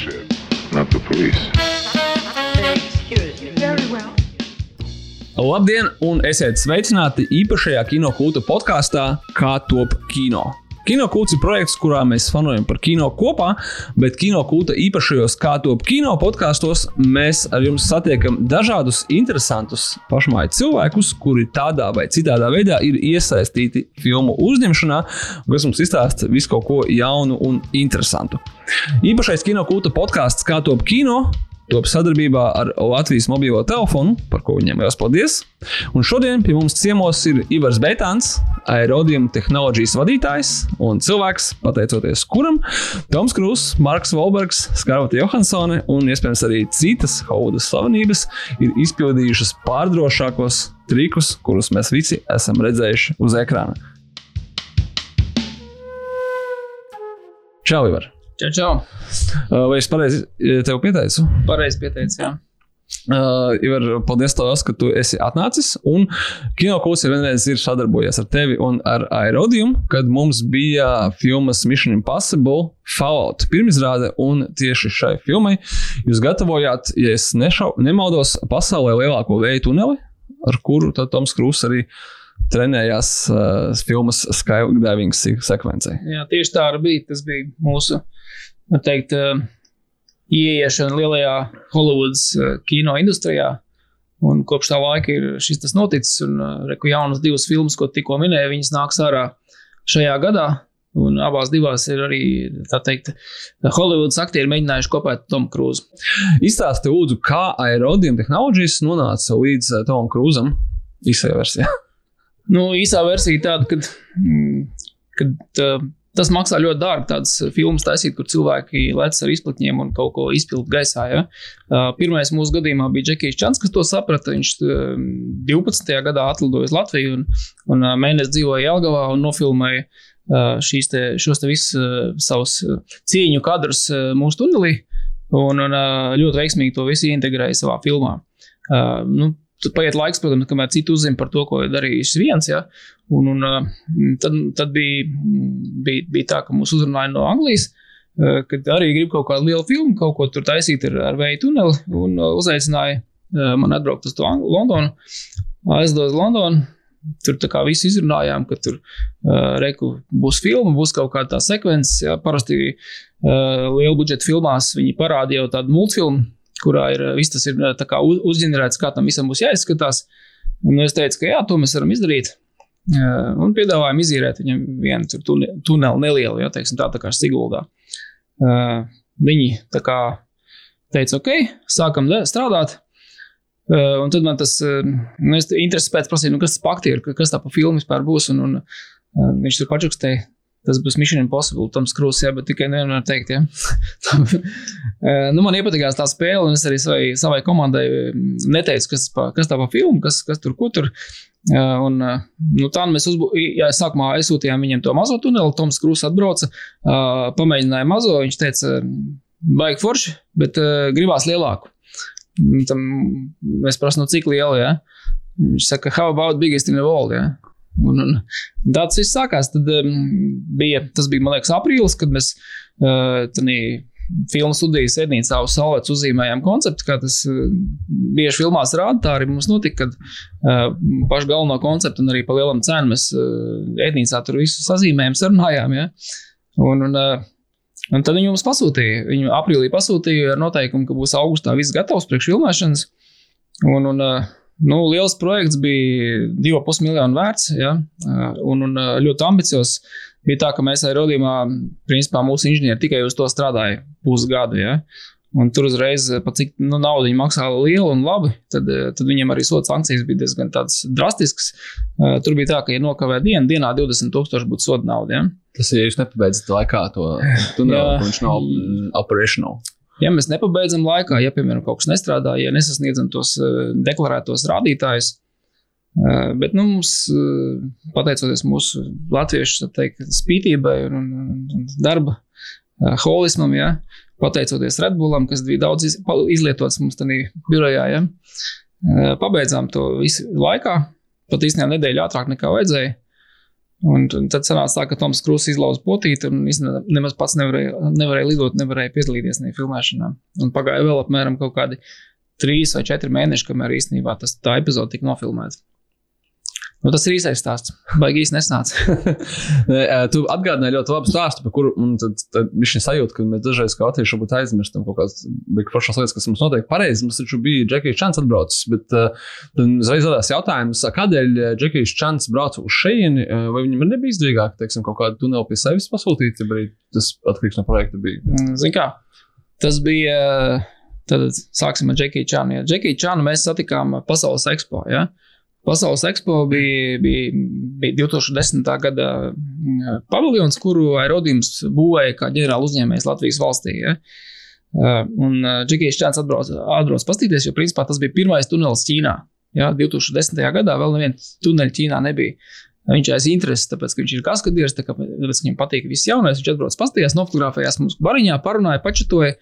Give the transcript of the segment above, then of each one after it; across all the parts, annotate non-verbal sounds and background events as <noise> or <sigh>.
shit, not the police. Excuse me. Very well. Labdien, un esiet sveicināti īpašajā kino kulta podkāstā Kā top kino. Kino kults ir projekts, kurā mēs fanojam par kino kopā, bet kino kulta īpašajos kā top kino podkāstos mēs ar jums satiekam dažādus interesantus pašmāju cilvēkus, kuri tādā vai citādā veidā ir iesaistīti filmu uzņemšanā, kas mums izstāsta visu kaut ko jaunu un interesantu. Īpašais kino kulta podkāsts Kā top kino top sadarbībā ar Latvijas mobilo telefonu, par ko viņiem liels paldies. Un šodien pie mums ciemos ir Ivars Beitāns, aerodījuma tehnoloģijas vadītājs un cilvēks, pateicoties kuram Toms Krūss, Marks Volbergs, Skarvata Johansone un iespējams arī citas haudas slavenības ir izpildījušas pārdrošākos trikus, kurus mēs visi esam redzējuši uz ekrāna. Čau, Ivar! Čau, čau. Uh, Vai es pareizi tev pieteicu? Pareizi pieteicis, jā. Uh, Ivar, paldies, tev, ka tu esi atnācis. Un Kinokults jau vienreiz ir sadarbojies ar tevi un ar Aerodīmu, kad mums bija filmas Mission Impossible Fallout pirmizrāde. Un tieši šai filmai jūs gatavojāt, ja es nešau, nemaldos, pasaulē lielāko vēja tuneli, ar kuru Toms Krūss arī trenējās uh, filmas skydiving sekvencē. jā, tieši tā arī bija. Tas bija mūsu, var teikt, uh, ieiešana lielajā Hollywoods uh, kino industrijā. Un kopš tā laika ir šis tas noticis, un uh, reku jaunas divas filmas, ko tikko minēju, viņas nāks ārā šajā gadā. Un abās divās ir arī, tā teikt, Hollywoods aktieri mēģinājuši kopēt Tomu Krūzu. Izstāsti, lūdzu, kā aerodījuma tehnoloģijas nonāca līdz Tomam Krūzam īsajā versijā. Nu, īsā versija tāda, ka kad, uh, tas maksā ļoti dārgi. Tādas filmas taisīt, kur cilvēki lec ar izplatņiem un kaut ko izpild gaisā. Ja? Uh, pirmais mūsu gadījumā bija Džekijs Čants, kas to saprata. Viņš uh, 12. gadā atlidoja uz Latviju un, un uh, mēnesi dzīvoja Jelgavā un nofilmēja šīs te, šos te visus savus cīņu kadrus mūsu tunelī. Un, un ļoti veiksmīgi to visu integrēja savā filmā. Uh, nu, Tad paiet laiks, protams, kamēr citi uzzina par to, ko ir darījis viens. Ja? Un, un, tad, tad bija, bija, bija tā, ka mūs uzrunāja no Anglijas, kad arī grib kaut kādu lielu filmu, kaut ko tur taisīt ar, ar vēja tuneli, un uzaicināja man atbraukt uz to Londonu. Aizdodas Londonu. Tur tā kā visi izrunājām, ka tur uh, reku būs filma, būs kaut kāda sekvence. Ja, parasti uh, lielu budžetu filmās viņi parādīja jau tādu multfilmu, kurā ir viss tas ir kā, uzģenerēts, kā tam visam būs jāizskatās. Un es teicu, ka jā, to mēs varam izdarīt. Un piedāvājām izīrēt viņam vienu tuneli nelielu, ja teiksim, tā, tā kā Siguldā. Viņi tā kā teica, ok, sākam strādāt. Un tad man tas nu, intereses pēc prasīja, nu, kas tas pakti ir, kas tā pa filmu vispār būs. Un, un viņš tur pačukstēja Tas būs Mission Impossible, Toms Krūss, jā, bet tikai nevienmēr teikt, jā. <laughs> nu, man iepatikās tā spēle, un es arī savai, savai komandai neteicu, kas, pa, kas tā pa filmu, kas, kas tur, ko tur. Un, nu, tā mēs uzbū... jā, sākumā aizsūtījām viņiem to mazo tuneli. Toms Krūss atbrauca, pamēģināja mazo. Viņš teica, baigi forši, bet gribās lielāku. Tam mēs prasām, no cik liela. Ja? Viņš saka, how about biggest in the world? Ja? Un, un tāds viss sākās. Tad um, bija, tas bija, man liekas, aprīlis, kad mēs uh, filmu studijas ēdnīcā uz Salvets uzzīmējām konceptu, kā tas uh, bieži filmās rāda. Tā arī mums notika, kad uh, pašu galveno konceptu un arī pa lielam cenu mēs uh, ēdnīcā tur visu sazīmējām, sarunājām. Ja? Un, un, uh, un tad viņi mums pasūtīja. Viņi aprīlī pasūtīja ar noteikumu, ka būs augustā viss gatavs priekš filmēšanas. Un, un, uh, Nu, liels projekts bija 2,5 miljonu vērts ja, un, un ļoti ambiciozs. Bija tā, ka mēs aerodījumā, principā mūsu inženieri tikai uz to strādāja pusgadu. Ja. Un tur uzreiz, cik nu, naudu viņi maksā lielu un labi, tad, tad viņiem arī soda sankcijas bija diezgan drastiskas. Tur bija tā, ka, ja nokavē dienu, dienā 20 tūkstoši būtu soda nauda. Ja. Tas ir, ja jūs nepabeidzat laikā to <laughs> tuneli, viņš nav operational. Ja mēs nepabeidzam laikā, ja, piemēram, kaut kas nestrādā, ja nesasniedzam tos uh, deklarētos rādītājus, uh, bet nu, mums, uh, pateicoties mūsu latviešu teikt, spītībai un, un, un darba holismam, ja, pateicoties Redbullam, kas bija daudz iz, izlietots mums tādā birojā, ja, pabeidzām to visu laikā, pat īstenībā nedēļu ātrāk nekā vajadzēja. Un tad sanāca tā, ka Toms Krūss izlauza potīti un īstenībā nemaz pats nevarēja, nevarēja lidot, nevarēja piedalīties ne filmēšanā. Un pagāja vēl apmēram kaut kādi trīs vai četri mēneši, kamēr īstenībā tas, tā epizode tika nofilmēta. Nu, tas ir īsais stāsts. Baigīs nesnāca. <laughs> tu atgādināji ļoti labu stāstu, par kuru tad, tad viņš ir sajūta, ka mēs dažreiz kā latvieši varbūt aizmirstam kaut kādas pašas lietas, kas mums notiek pareizi. Mums taču bija Džekijs Čants atbraucis, bet uh, uzreiz radās jautājums, kādēļ Džekijs Čants brauca uz šejieni, vai viņam nebija izdevīgāk, teiksim, kaut kādu tuneli pie sevis pasūtīt, arī tas atkarīgs no projekta bija? Mm, zini kā, tas bija, tad sāksim ar Džekiju Čānu. Ja Džekiju Čānu mēs satikām Pasaules ekspo, ja? Pasaules ekspo bija, bija, bija 2010. gada mm, paviljons, kuru aerodīms būvēja kā ģenerāla uzņēmējs Latvijas valstī. Ja? Un Džekijs Čāns atbrauc, atbrauc pastīties, jo principā tas bija pirmais tunelis Ķīnā. Ja? 2010. gadā vēl neviena tuneļa Ķīnā nebija. Viņš aiz interesi, tāpēc, ka viņš ir kaskadieris, tā kā viņam patīk viss jaunais. Viņš atbrauc pastīties, nofotografējās mums bariņā, parunāja, pačatoja,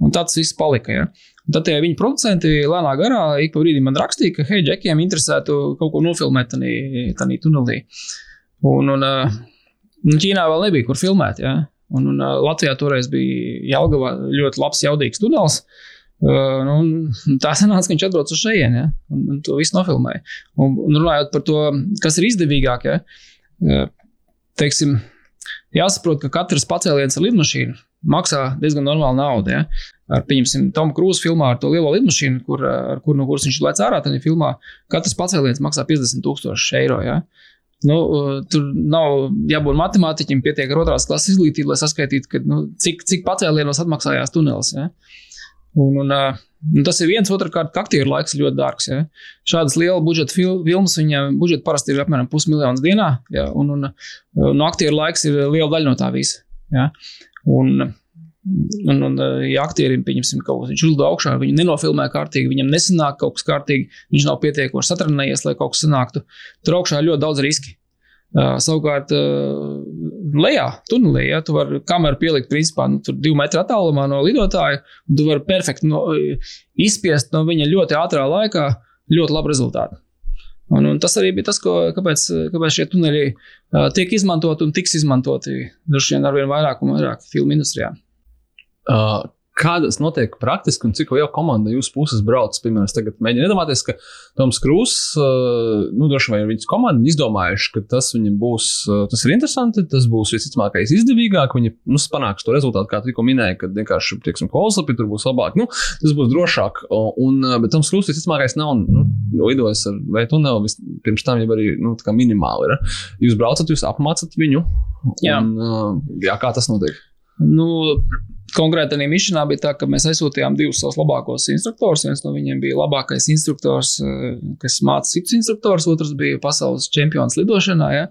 un tāds viss palika. Ja? Tad tie viņa producenti lēnā garā ik pa brīdim man rakstīja, ka, hei, džekiem interesētu kaut ko nofilmēt tādā tunelī. Un, un, un Ķīnā vēl nebija kur filmēt. Ja? Un, un Latvijā toreiz bija Jālgava ļoti labs, jaudīgs tunelis. Uh, nu, tā sanāca, ka viņš atbrauc uz šejieni ja? un, un to visu nofilmēja. Un, un runājot par to, kas ir izdevīgāk, ja? teiksim, jāsaprot, ka katrs pacēliens ar lidmašīnu maksā diezgan normālu naudu. Ja? Ar, pieņemsim, Tomu Krūzu filmā ar to lielo lidmašīnu, kur, ar kur no kuras viņš lēc ārā, tad filmā katrs pacēliens maksā 50,000 eiro. Ja? Nu, tur nav jābūt matemātiķim, pietiek ar otrās klases izglītību, lai saskaitītu, ka, nu, cik, cik pacēlienos atmaksājās tunelis. Ja? Un, un, un tas ir viens, otrkārt, aktieru laiks ļoti dārgs. Ja? Šādas lielas budžeta fil filmas, viņam budžets parasti ir apmēram pusmiljons dienā, ja? un, un, un aktieru laiks ir liela daļa no tā visa. Ja? Un, Un, un, ja aktierim, pieņemsim, kaut kas viņš uzlido augšā, viņu nenofilmē kārtīgi, viņam nesanāk kaut kas kārtīgi, viņš nav pietiekoši satrenējies, lai kaut kas sanāktu. Tur augšā ir ļoti daudz riski. Uh, savukārt, uh, lejā, tunelī, ja tu vari kameru pielikt, principā, nu, tur divu metru attālumā no lidotāja, un tu vari perfekti no, izspiest no viņa ļoti ātrā laikā ļoti labu rezultātu. Un, un tas arī bija tas, ko, kāpēc, kāpēc šie tuneļi uh, tiek izmantoti un tiks izmantoti droši vien arvien vairāk un vairāk filmu industrijā. Uh, kādas notiek praktiski un cik liela komanda jūsu puses brauc? Piemēram, es tagad mēģinu iedomāties, ka Toms Krūss, uh, nu, droši vien viņas komanda izdomājuši, ka tas viņam būs, uh, tas ir interesanti, tas būs visticamākais izdevīgāk, viņi nu, panāks to rezultātu, kā tikko minēja, kad vienkārši, teiksim, kolslapi tur būs labāk, nu, tas būs drošāk, un, bet Toms Krūss visticamākais nav, nu, lidojis ar vai tuneli, pirms tam jau arī, nu, minimāli ir. Jūs braucat, jūs apmācat viņu, jā. un, jā, kā tas notiek? Nu, Konkrēti, arī misijā bija tā, ka mēs aizsūtījām divus savus labākos instruktorus. Viens no viņiem bija labākais instruktors, eh, kas māca citus instruktorus, otrs bija pasaules čempions lidošanā. Ja?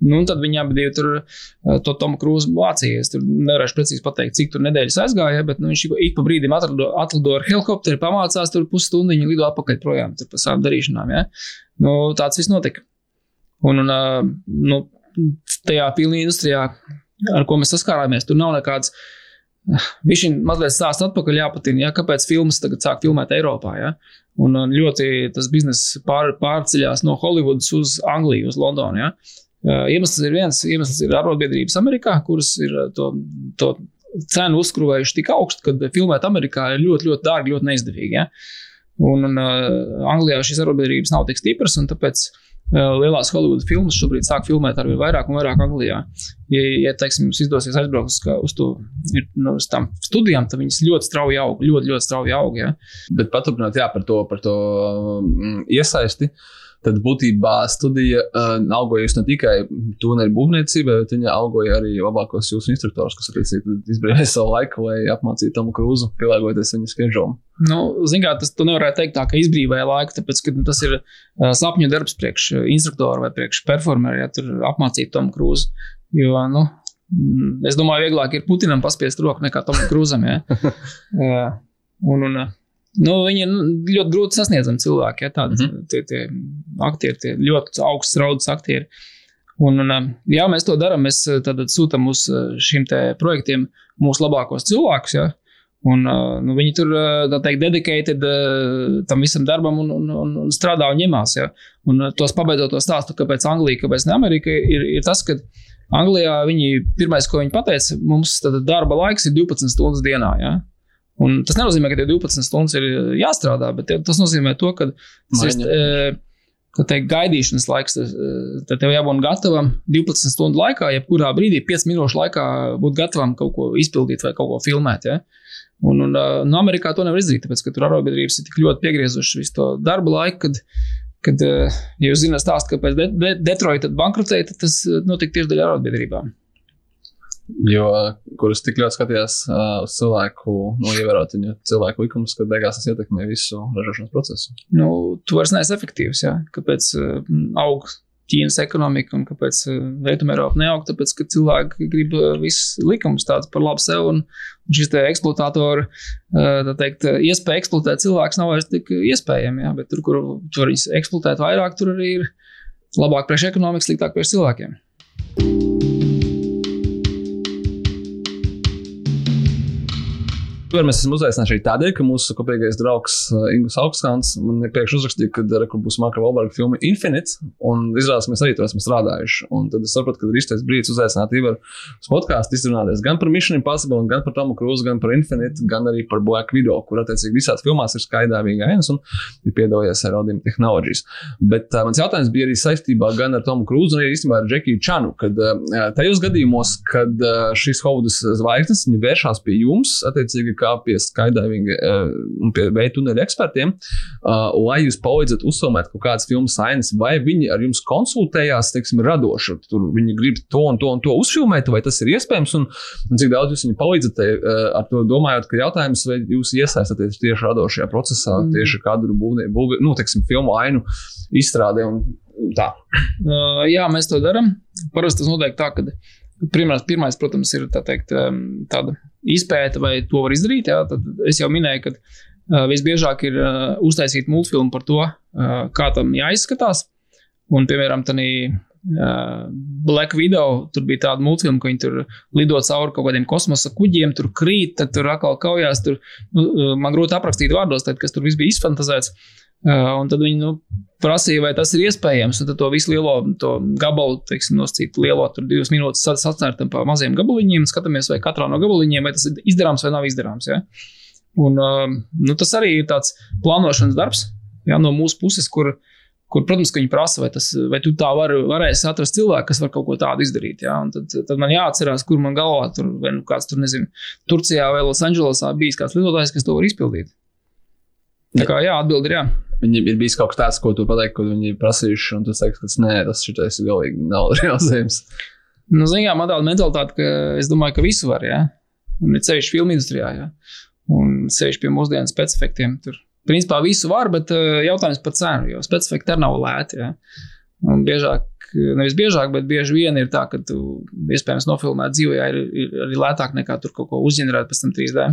Nu, tad viņi abi tur eh, to Tomu Krūzu mācījās. Tur nevarēšu precīzi pateikt, cik tur nedēļas aizgāja, bet nu, viņš ik pa brīdim atlido, atlido ar helikopteru, pamācās tur pusstundu, viņi lido atpakaļ projām par savām darīšanām. Ja? Nu, tāds viss notika. Un, un eh, nu, tajā pilnī industrijā, ar ko mēs saskārāmies, tur nav nekāds Viņš ir mazliet stāsts atpakaļ jāpatina, ja, kāpēc filmas tagad sāk filmēt Eiropā. Ja? Un ļoti tas bizness pār, pārceļās no Holivudas uz Angliju, uz Londonu. Ja? Iemesls ir viens, iemesls ir arotbiedrības Amerikā, kuras ir to, to cenu uzkrāvējuši tik augstu, ka filmēt Amerikā ir ļoti, ļoti dārgi, ļoti neizdevīgi. Ja? Un, un uh, Anglijā šīs arotbiedrības nav tik stipras, un tāpēc uh, lielās Holivudas filmas šobrīd sāk filmēt ar vien vairāk un vairāk Anglijā. Ja, ja teiksim, jums izdosies aizbraukt uz, to, nu, uz studijām, tad viņas ļoti strauji aug, ļoti, ļoti strauji aug. Ja. Bet paturpinot jā, par to, par to mm, iesaisti. Uh, tad būtībā studija uh, algojas ne tikai tuneli būvniecībai, bet viņa algoja arī labākos jūsu instruktorus, kas arī izbrīvēja savu laiku, lai apmācītu Tomu Krūzu, pielāgoties viņa schedulam. Nu, Zinām, tas tu nevarētu teikt tā, ka izbrīvēja laiku, tāpēc, ka nu, tas ir uh, sapņu darbs priekš instruktora vai priekš performera, ja tur apmācītu Tomu Krūzu. Jo, nu, mm, es domāju, vieglāk ir Putinam paspiest roku nekā Tomam Krūzam. Ja? uh, <laughs> un, un, Nu, viņi ir ļoti grūti sasniedzami cilvēki. Ja, tādi, mm -hmm. tie, tie aktieri, tie ļoti augsts raudas aktieri. Un, un, jā, mēs to darām. Mēs sūtām uz šiem projektiem mūsu labākos cilvēkus. Ja, Un, uh, nu, viņi tur, uh, dedicated uh, tam visam darbam un, un, un, un strādā un ņemās. Ja? Un uh, tos pabeidzot to stāstu, kāpēc Anglija, kāpēc ne Amerika, ir, ir tas, ka Anglijā viņi pirmais, ko viņi pateica, mums darba laiks ir 12 stundas dienā. Ja? Un tas nenozīmē, ka tie 12 stundas ir jāstrādā, bet tas nozīmē to, ka tas ir ka teikt, gaidīšanas laiks, tad tev jābūt gatavam 12 stundu laikā, jebkurā brīdī, 5 minūšu laikā būt gatavam kaut ko izpildīt vai kaut ko filmēt. Ja? Un, un no Amerikā to nevar izdarīt, tāpēc, ka tur arotbiedrības ir tik ļoti piegriezušas visu to darba laiku, kad, kad ja jūs zināt stāstu, kāpēc De De Detroita bankrotēja, tad tas notika tieši dēļ arotbiedrībām. Jo, kurus tik ļoti skatījās uh, uz cilvēku, nu, ievērot viņu cilvēku likumus, ka beigās tas ietekmē visu ražošanas procesu. Nu, tu vairs neesi efektīvs, jā. Kāpēc uh, aug Ķīnas ekonomika un kāpēc eh, Rietumē Eiropa neaug, tāpēc, ka cilvēki grib eh, visus likumus tādus par labu sev, un šis te eksploatātori, eh, tā teikt, iespēja eksploatēt cilvēks nav vairs tik iespējama, jā, bet tur, kur tu vari eksploatēt vairāk, tur arī ir labāk priekš ekonomikas, sliktāk priekš cilvēkiem. Tomēr mēs esam uzaicināti šeit tādēļ, ka mūsu kopīgais draugs uh, Ingūns Augstskans man priekš uzrakstīja, ka uh, būs Marka Valberga filma Infinite, un izrādās mēs arī tur esam strādājuši. Un tad es sapratu, ka ir īstais brīdis uzaicināt Ivaru uz podkāstu, izrunāties gan par Mission Impossible, gan par Tomu Cruise, gan par Infinite, gan arī par Black Widow, kur attiecīgi visās filmās ir skaidrāvīga ainas un ir piedalījies ar Audiem Technologies. Bet uh, mans jautājums bija arī saistībā gan ar Tomu Cruise, gan arī īstenībā ar Džekiju Čanu, kad uh, tajos gadījumos, kad uh, šīs Hovudas zvaigznes vēršās pie jums, attiecīgi kā pie skydiving uh, un pie veidu tuneļa ekspertiem, uh, lai jūs palīdzat uzfilmēt kaut kādas filmas ainas, vai viņi ar jums konsultējās, teiksim, radoši. Tur viņi grib to un to un to uzfilmēt, vai tas ir iespējams, un, un cik daudz jūs viņu palīdzat uh, ar to domājot, ka jautājums, vai jūs iesaistaties tieši radošajā procesā, mm. tieši kadru būvē, būvē, nu, teiksim, filmu ainu izstrādē un tā. Uh, jā, mēs to darām. Parasti tas notiek tā, ka pirmais, pirmais protams, ir tā teikt, tāda izpēta, vai to var izdarīt. Jā, tad es jau minēju, ka uh, visbiežāk ir uh, uztaisīt multfilmu par to, uh, kā tam jāizskatās. Un, piemēram, tādā uh, Black Widow tur bija tāda multfilma, ka viņi tur lido cauri kaut kādiem kosmosa kuģiem, tur krīt, tad tur atkal kaujās. Tur, nu, man grūti aprakstīt vārdos, tad, kas tur viss bija izfantazēts. Uh, un tad viņi nu, prasīja, vai tas ir iespējams. Un tad to visu lielo to gabalu, teiksim, noscīt lielo, tur divas minūtes sacērtam pa maziem gabaliņiem, skatāmies, vai katrā no gabaliņiem, vai tas ir izdarāms vai nav izdarāms. Ja? Un, nu, tas arī ir tāds plānošanas darbs ja, no mūsu puses, kur, kur protams, viņi prasa, vai, tas, vai tu tā var, varēsi atrast cilvēku, kas var kaut ko tādu izdarīt. Ja? Un tad, tad man jāatcerās, kur man galvā tur, vai nu kāds tur, nezinu, Turcijā vai Losandželosā bijis kāds lidotājs, kas to var izpildīt. Tā kā jā, atbildi ir jā. Viņi ir bijis kaut kas tāds, ko tu pateiksi, ko viņi ir prasījuši, un tu saki, ka nē, tas šitais galīgi nav realizējams. <laughs> Nu, zinām, man tāda mentalitāte, ka es domāju, ka visu var, jā. Un ir ceļš filmu industrijā, jā. Un ceļš pie mūsdienu specifiktiem. Tur, principā, visu var, bet eh, jautājums par cenu, jo specifikti arī nav lēti, jā. Un biežāk, nevis biežāk, bet bieži vien ir tā, ka tu iespējams nofilmēt dzīvē, ir, ir arī lētāk nekā tur kaut ko uzģenerēt pēc tam 3D.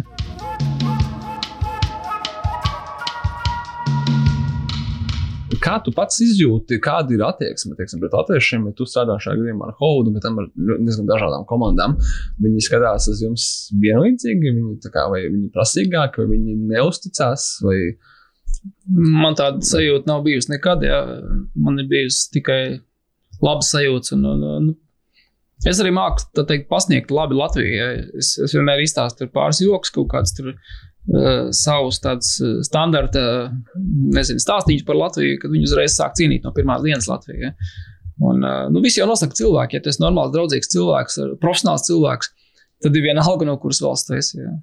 Kā tu pats izjūti, kāda ir attieksme teiksim, pret latviešiem, ja tu strādā šajā gadījumā ar Haudu, bet ar diezgan dažādām komandām? Viņi skatās uz jums vienlīdzīgi, viņi, kā, vai viņi prasīgāki, vai viņi neusticās. Vai... Man tāda sajūta nav bijusi nekad. Jā. Man ir bijusi tikai laba sajūta. Un, un, un, Es arī māku teikt, pasniegt labi Latviju. Ja. Es, es vienmēr izstāstu pāris joks, kaut kāds tur uh, savus tādus uh, standarta, nezinu, stāstīņus par Latviju, kad viņi uzreiz sāk cīnīt no pirmās dienas Latvijā. Ja? Un, uh, nu, visi jau nosaka cilvēki, ja tu esi normāls, draudzīgs cilvēks, profesionāls cilvēks, tad ir vienalga, no kuras valsts tu esi. Ja?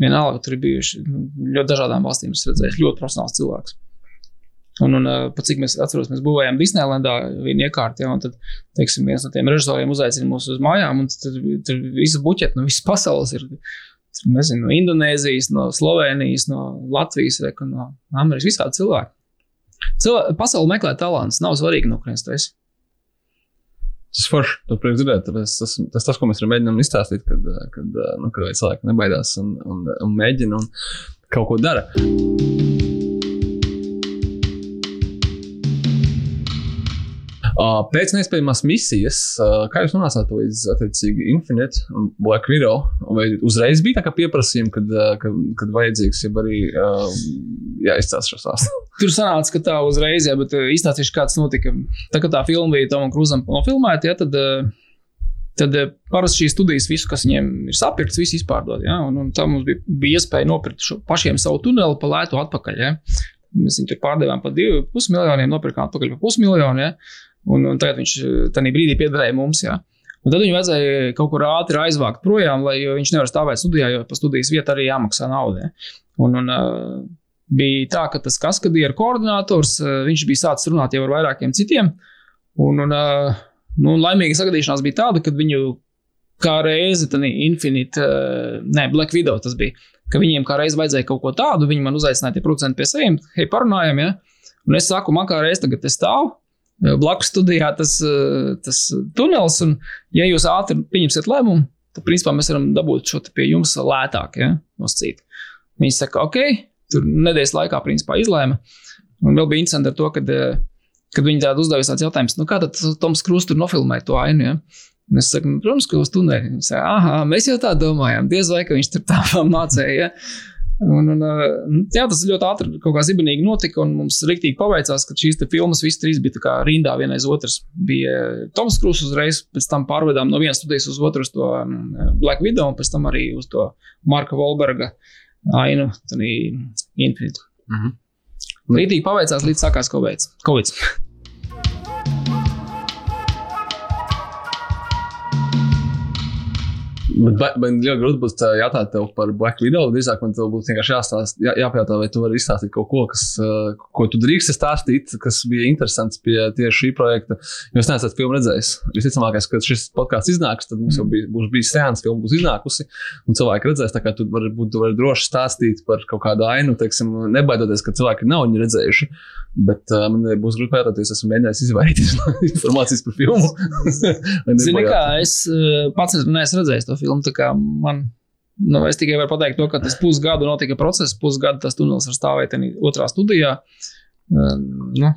Vienalga, tur ir bijuši nu, ļoti dažādām valstīm, es redzēju, ļoti profesionāls cilvēks. Un, un pat cik mēs atceramies, mēs būvējām Disneylandā vienu iekārtu, ja, un tad, teiksim, viens no tiem režisoriem uzaicina mūs uz mājām, un tad tur visa buķeta no visas pasaules ir nezinu, no Indonēzijas, no Slovenijas, no Latvijas, vai no Amerikas, visādi cilvēki. Cilvēki, pasauli meklē talants, nav svarīgi, no kurienes tas ir. Tas forši, to prieks dzirdēt. Tas, tas, tas, tas, ko mēs mēģinām izstāstīt, kad, kad, nu, kad cilvēki nebaidās un, un, un mēģina un kaut ko dara. Uh, pēc nespējamās misijas, uh, kā jūs nonācāt līdz attiecīgi Infinite un Black Widow? Vai uzreiz bija tā kā pieprasījumi, kad, uh, kad, kad vajadzīgs, ja arī uh, jāizstāsta <laughs> šo stāstu? Tur sanāca, ka tā uzreiz, jā, bet uh, izstāstīšu, kā tas notika. Tā kā tā filma bija Tomam Krūzam nofilmēta, ja, tad, uh, tad uh, parasti šīs studijas, visu, kas viņiem ir sapirkts, visu izpārdod. Ja, un, un tā mums bija, bija iespēja nopirkt šo, pašiem savu tuneli pa lētu atpakaļ. Ja. Mēs viņu tur pārdevām par 2,5 miljoniem, nopirkām atpakaļ par pusmiljonu. Ja. Un, un tagad viņš tajā brīdī piederēja mums. Jā. Un tad viņu vajadzēja kaut kur ātri aizvākt projām, lai viņš nevar stāvēt studijā, jo par studijas vietu arī jāmaksā nauda. Un, un, uh, bija tā, ka tas kaskadieru koordinators, uh, viņš bija sācis runāt jau ar vairākiem citiem. Un, un nu, laimīga sagadīšanās bija tāda, ka viņu kā reizi, tad Infinite, ne, Black Widow tas bija, ka viņiem kā reizi vajadzēja kaut ko tādu, viņi man uzaicināja tie producenti pie saviem, hei, parunājam, ja? Un es saku, man kā reizi tagad es stāvu, blakus studijā tas, tas tunelis. Un, ja jūs ātri pieņemsiet lēmumu, tad principā mēs varam dabūt šo pie jums lētāk. Ja, noscīt. Viņi saka, ok, tur nedēļas laikā principā izlēma. Un vēl bija interesanti ar to, kad, kad viņi tādu uzdevis tāds jautājums, nu kā tad Toms Krūs tur nofilmēja to ainu. Ja? Un es saku, nu, protams, ka uz tuneli. Viņi saka, ah, mēs jau tā domājām, diez vai ka viņš tur tā <laughs> mācīja. Ja? Un, un, jā, tas ļoti ātri kaut kā zibenīgi notika, un mums rīktīgi paveicās, ka šīs filmas visas trīs bija kā rindā viena aiz otras. Bija Toms Krūss uzreiz, pēc tam pārvedām no vienas studijas uz otru, uz to Black Widow, un pēc tam arī uz to Marka Volberga ainu, tad Infinite. Mm -hmm. Rītīgi paveicās, līdz sākās Covid. Bet man ļoti grūti būs jautāt tev par Black Widow. Drīzāk man būtu vienkārši jāstāsta, jā, jāpajautā, vai tu vari izstāstīt kaut ko, kas, ko tu drīksti stāstīt, kas bija interesants pie tieši šī projekta. Jūs neesat filmu redzējis. Visticamākais, ka šis podkāsts iznāks, tad mums jau bija, būs bijis sēns, filma būs iznākusi, un cilvēki redzēs. Tā kā tu vari būt vari droši stāstīt par kaut kādu ainu, teiksim, nebaidoties, ka cilvēki nav viņu redzējuši. Bet uh, man būs grūti pētīt, es esmu mēģinājis izvairīties no <laughs> informācijas par filmu. <laughs> Zini, kā es pats neesmu redzējis to filmu. Man, nu, es tikai varu pateikt, to, ka tas pusgadu notika process, pusgadu tas tunelis var stāvēt otrā studijā. Nu,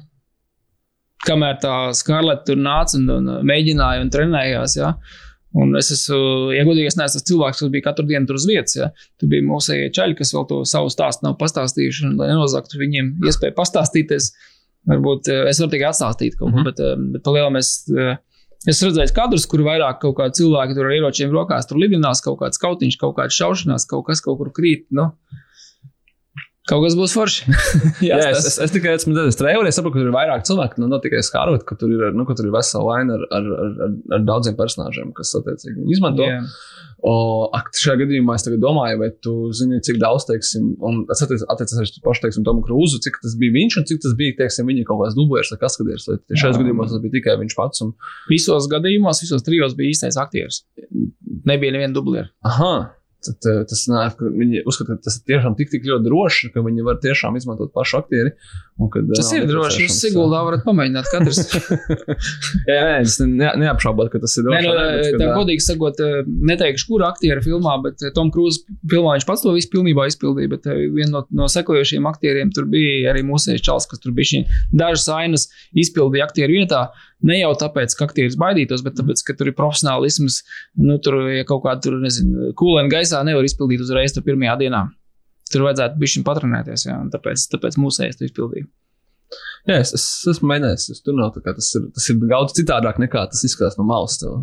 kamēr tā Skarleta tur nāca un, un mēģināja un trenējās. Ja, Un es esmu, ja godīgi, es neesmu tas cilvēks, kas bija katru dienu tur uz vietas. Ja. Tur bija mūsu ceļi, kas vēl to savu stāstu nav pastāstījuši, un lai nenozagtu viņiem iespēju pastāstīties. Varbūt es varu tikai atstāstīt kaut ko, mm -hmm. bet, bet palielam es. Es redzēju kadrus, kur vairāk kaut kādi cilvēki tur ar ieročiem rokās tur lidinās, kaut kāds kautiņš, kaut kāda šaušanās, kaut kas kaut kur krīt. Nu. Kaut kas būs forši. <laughs> jā, jā es, es, es tikai esmu redzējis trailerī, es saprotu, ka tur ir vairāk cilvēku. Nu, ne tikai skārot, ka tur ir, nu, ka tur ir vesela vaina ar, ar, ar, ar, daudziem personāžiem, kas attiecīgi izmanto. Yeah. O, ak, šajā gadījumā es domāju, vai tu zini, cik daudz, teiksim, un tas attiecas arī pašu, teiksim, Tomu Krūzu, cik tas bija viņš un cik tas bija, teiksim, viņa kaut kāds dublērs vai kaskadieris. Vai šajos gadījumos tas bija tikai viņš pats. Un... Visos gadījumos, visos trijos bija īstais aktieris. Nebija neviena dublēra. Aha. Tad, eh, tas nāk, viņi uzskata, ka tas ir tiešām tik, tik ļoti droši, ka viņi var tiešām izmantot pašu aktieri. Kad, tas ir droši. Jūs Siguldā varat pamēģināt katrs. <laughs> jā, nē, es ne, neapšaubot, ka tas ir droši. Nē, nu, tā godīgi sakot, eh, neteikšu, kura aktiera filmā, bet eh, Tom Cruise filmā viņš pats to visu pilnībā izpildīja, bet viena no, no sekojošiem aktieriem tur bija arī mūsējais čals, kas tur bija dažas ainas izpildīja aktieru vietā. Ne jau tāpēc, ka aktieris baidītos, bet tāpēc, ka tur ir profesionālisms. Nu, tur ja kaut kāda, tur, nezinu, kūlēna gaisā nevar izpildīt uzreiz tur pirmajā dienā. Tur vajadzētu bišķiņ patronēties, jā, un tāpēc, tāpēc mūsējais to izpildīja. Jā, es, es esmu mēģinājis. Tur nav tā kā tas ir, tas ir daudz citādāk nekā tas izskatās no malas. Tev.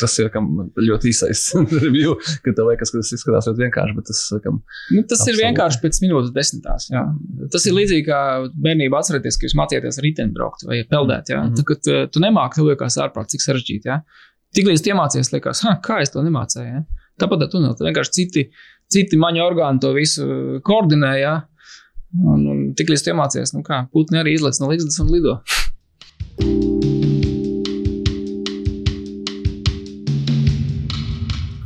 Tas ir ļoti īsais <laughs> review, ka tev liekas, ka tas izskatās ļoti vienkārši. Tas, kam, nu, tas absolūti. ir vienkārši pēc minūtes desmitās. Jā. Tas ir līdzīgi kā bērnībā atcerieties, ka jūs mācījāties riteņbraukt vai peldēt. Jā. Mm -hmm. Tad, kad uh, tu nemāki, tev liekas ārprāt, cik sarežģīti. Tiklīdz iemācies, liekas, kā es to nemācīju. Jā. Tāpat tu nav. Vienkārši citi, citi maņu orgāni to visu koordinē. Jā. Un, un tik līdz tu iemācies, nu kā putni arī izlaiž no līdzekļus un lido.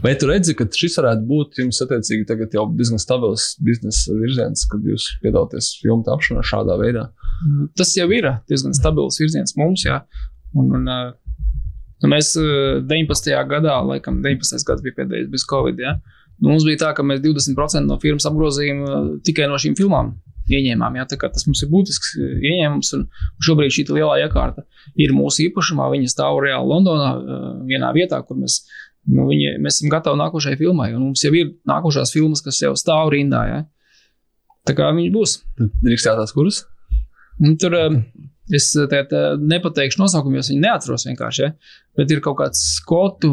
Vai tu redzi, ka šis varētu būt jums attiecīgi tagad jau diezgan stabils biznesa virziens, kad jūs piedalāties filmu tapšanā šādā veidā? Nu, tas jau ir diezgan stabils virziens mums, jā. Un, un, nu, mēs 19. gadā, laikam 19. gads bija pēdējais bez Covid, jā. Nu, mums bija tā, ka mēs 20% no firmas apgrozījām tikai no šīm filmām ieņēmām. Jā, tas mums ir būtisks eh, ieņēmums, un šobrīd šī lielā iekārta ir mūsu īpašumā. Viņa stāv reāli Londonā, eh, vienā vietā, kur mēs, nu, viņi, mēs esam gatavi nākošajai filmai, un mums jau ir nākošās filmas, kas jau stāv rindā. Jā. Tā kā viņi būs. Drīkst jātās kuras? Un tur eh, es tēt, nepateikšu nosaukumu, jo es viņu neatceros vienkārši. Ja? Bet ir kaut kāds skotu,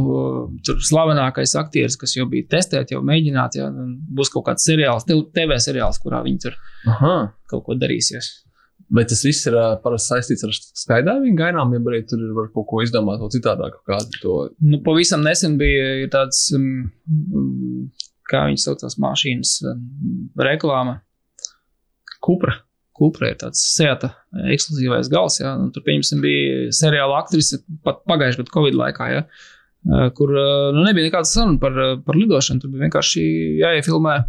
tur slavenākais aktieris, kas jau bija testēts, jau mēģināts. Ja? Būs kaut kāds seriāls, TV seriāls, kurā viņi tur Aha. kaut ko darīsies. Bet tas viss ir parasti saistīts ar skaidrām gainām, ja arī tur ir var kaut ko izdomāt, vēl citādāk. To Nu, pavisam nesen bija tāds, um, um, kā viņi saucās, mašīnas um, reklāma. Kupra. Kupra ir tāds sēta ekskluzīvais gals. Ja? Un tur, pieņemsim, bija seriāla aktrise pat pagājušajā gadu Covid laikā. Ja? Uh, Kur uh, nu, nebija nekāda saruna par, par lidošanu. Tur bija vienkārši jāiefilmē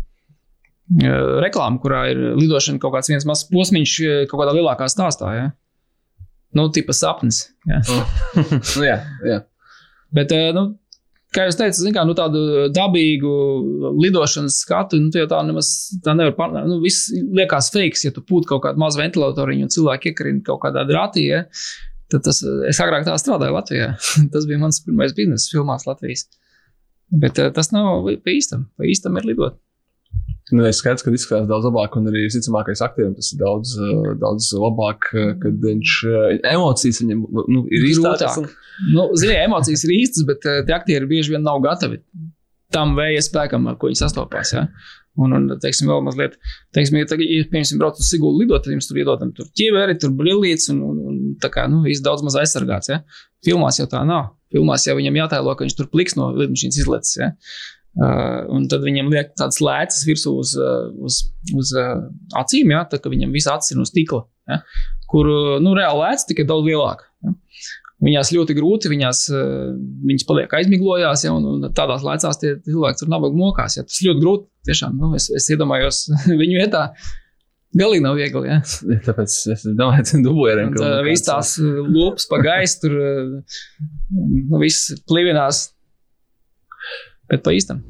reklāma, kurā ir lidošana kaut kāds viens mazs posmiņš kaut kādā lielākā stāstā. Ja? Nu, tipa sapnis. Ja? <laughs> nu, jā, jā. Bet, eh, nu, kā jau teicu, kā, nu, tādu dabīgu lidošanas skatu, nu, jau tā nemaz tā nevar panākt. Nu, viss liekas fake, ja tu pūti kaut kādu mazu ventilatoriņu un cilvēki iekarina kaut kādā drātī. Ja, tad tas, es agrāk tā strādāju Latvijā. <laughs> tas bija mans pirmais biznesa filmās Latvijas. Bet eh, tas nav pa īstam. Pa īstam ir lidot. Nu, es skaidrs, ka izskatās daudz labāk, un arī visticamākais aktierim tas ir daudz, ā, daudz labāk, ā, kad viņš ā, emocijas viņam nu, ir izstāstīts. Grūtāk. Nu, Ziniet, emocijas ir īstas, bet eh, tie aktieri bieži vien nav gatavi tam vēja spēkam, ar ko viņi sastopās. Ja? Un, un, teiksim, vēl mazliet, teiksim, ja, tagad, ja piemēram, brauc uz Sigūdu lidot, tad jums tur iedodam tur ķiveri, tur brillīts un, un, un tā kā, nu, viss daudz maz aizsargāts, ja. Filmās jau tā nav. Filmās jau viņam jātēlo, ka viņš tur pliks no lidmašīnas izlecis, ja. Uh, un tad viņam liek tādas lēcas virsū uz, uz, uz uh, acīm, ja, tā ka viņam viss acis ir no stikla, ja, kur, nu, reāli lēcas tikai daudz lielāka. Ja. Viņās ļoti grūti, viņās, uh, viņas paliek aizmiglojās, ja, un, un tādās lēcās tie cilvēki tur nabaga mokās. Ja. Tas ļoti grūti, tiešām, nu, es, es iedomājos <laughs> viņu vietā. Galīgi nav viegli. Ja. <laughs> Tāpēc es domāju, <laughs> ka dublēriem Un, uh, Viss tās lopas pa gaisu, tur nu, viss plivinās. Bet pa īstam.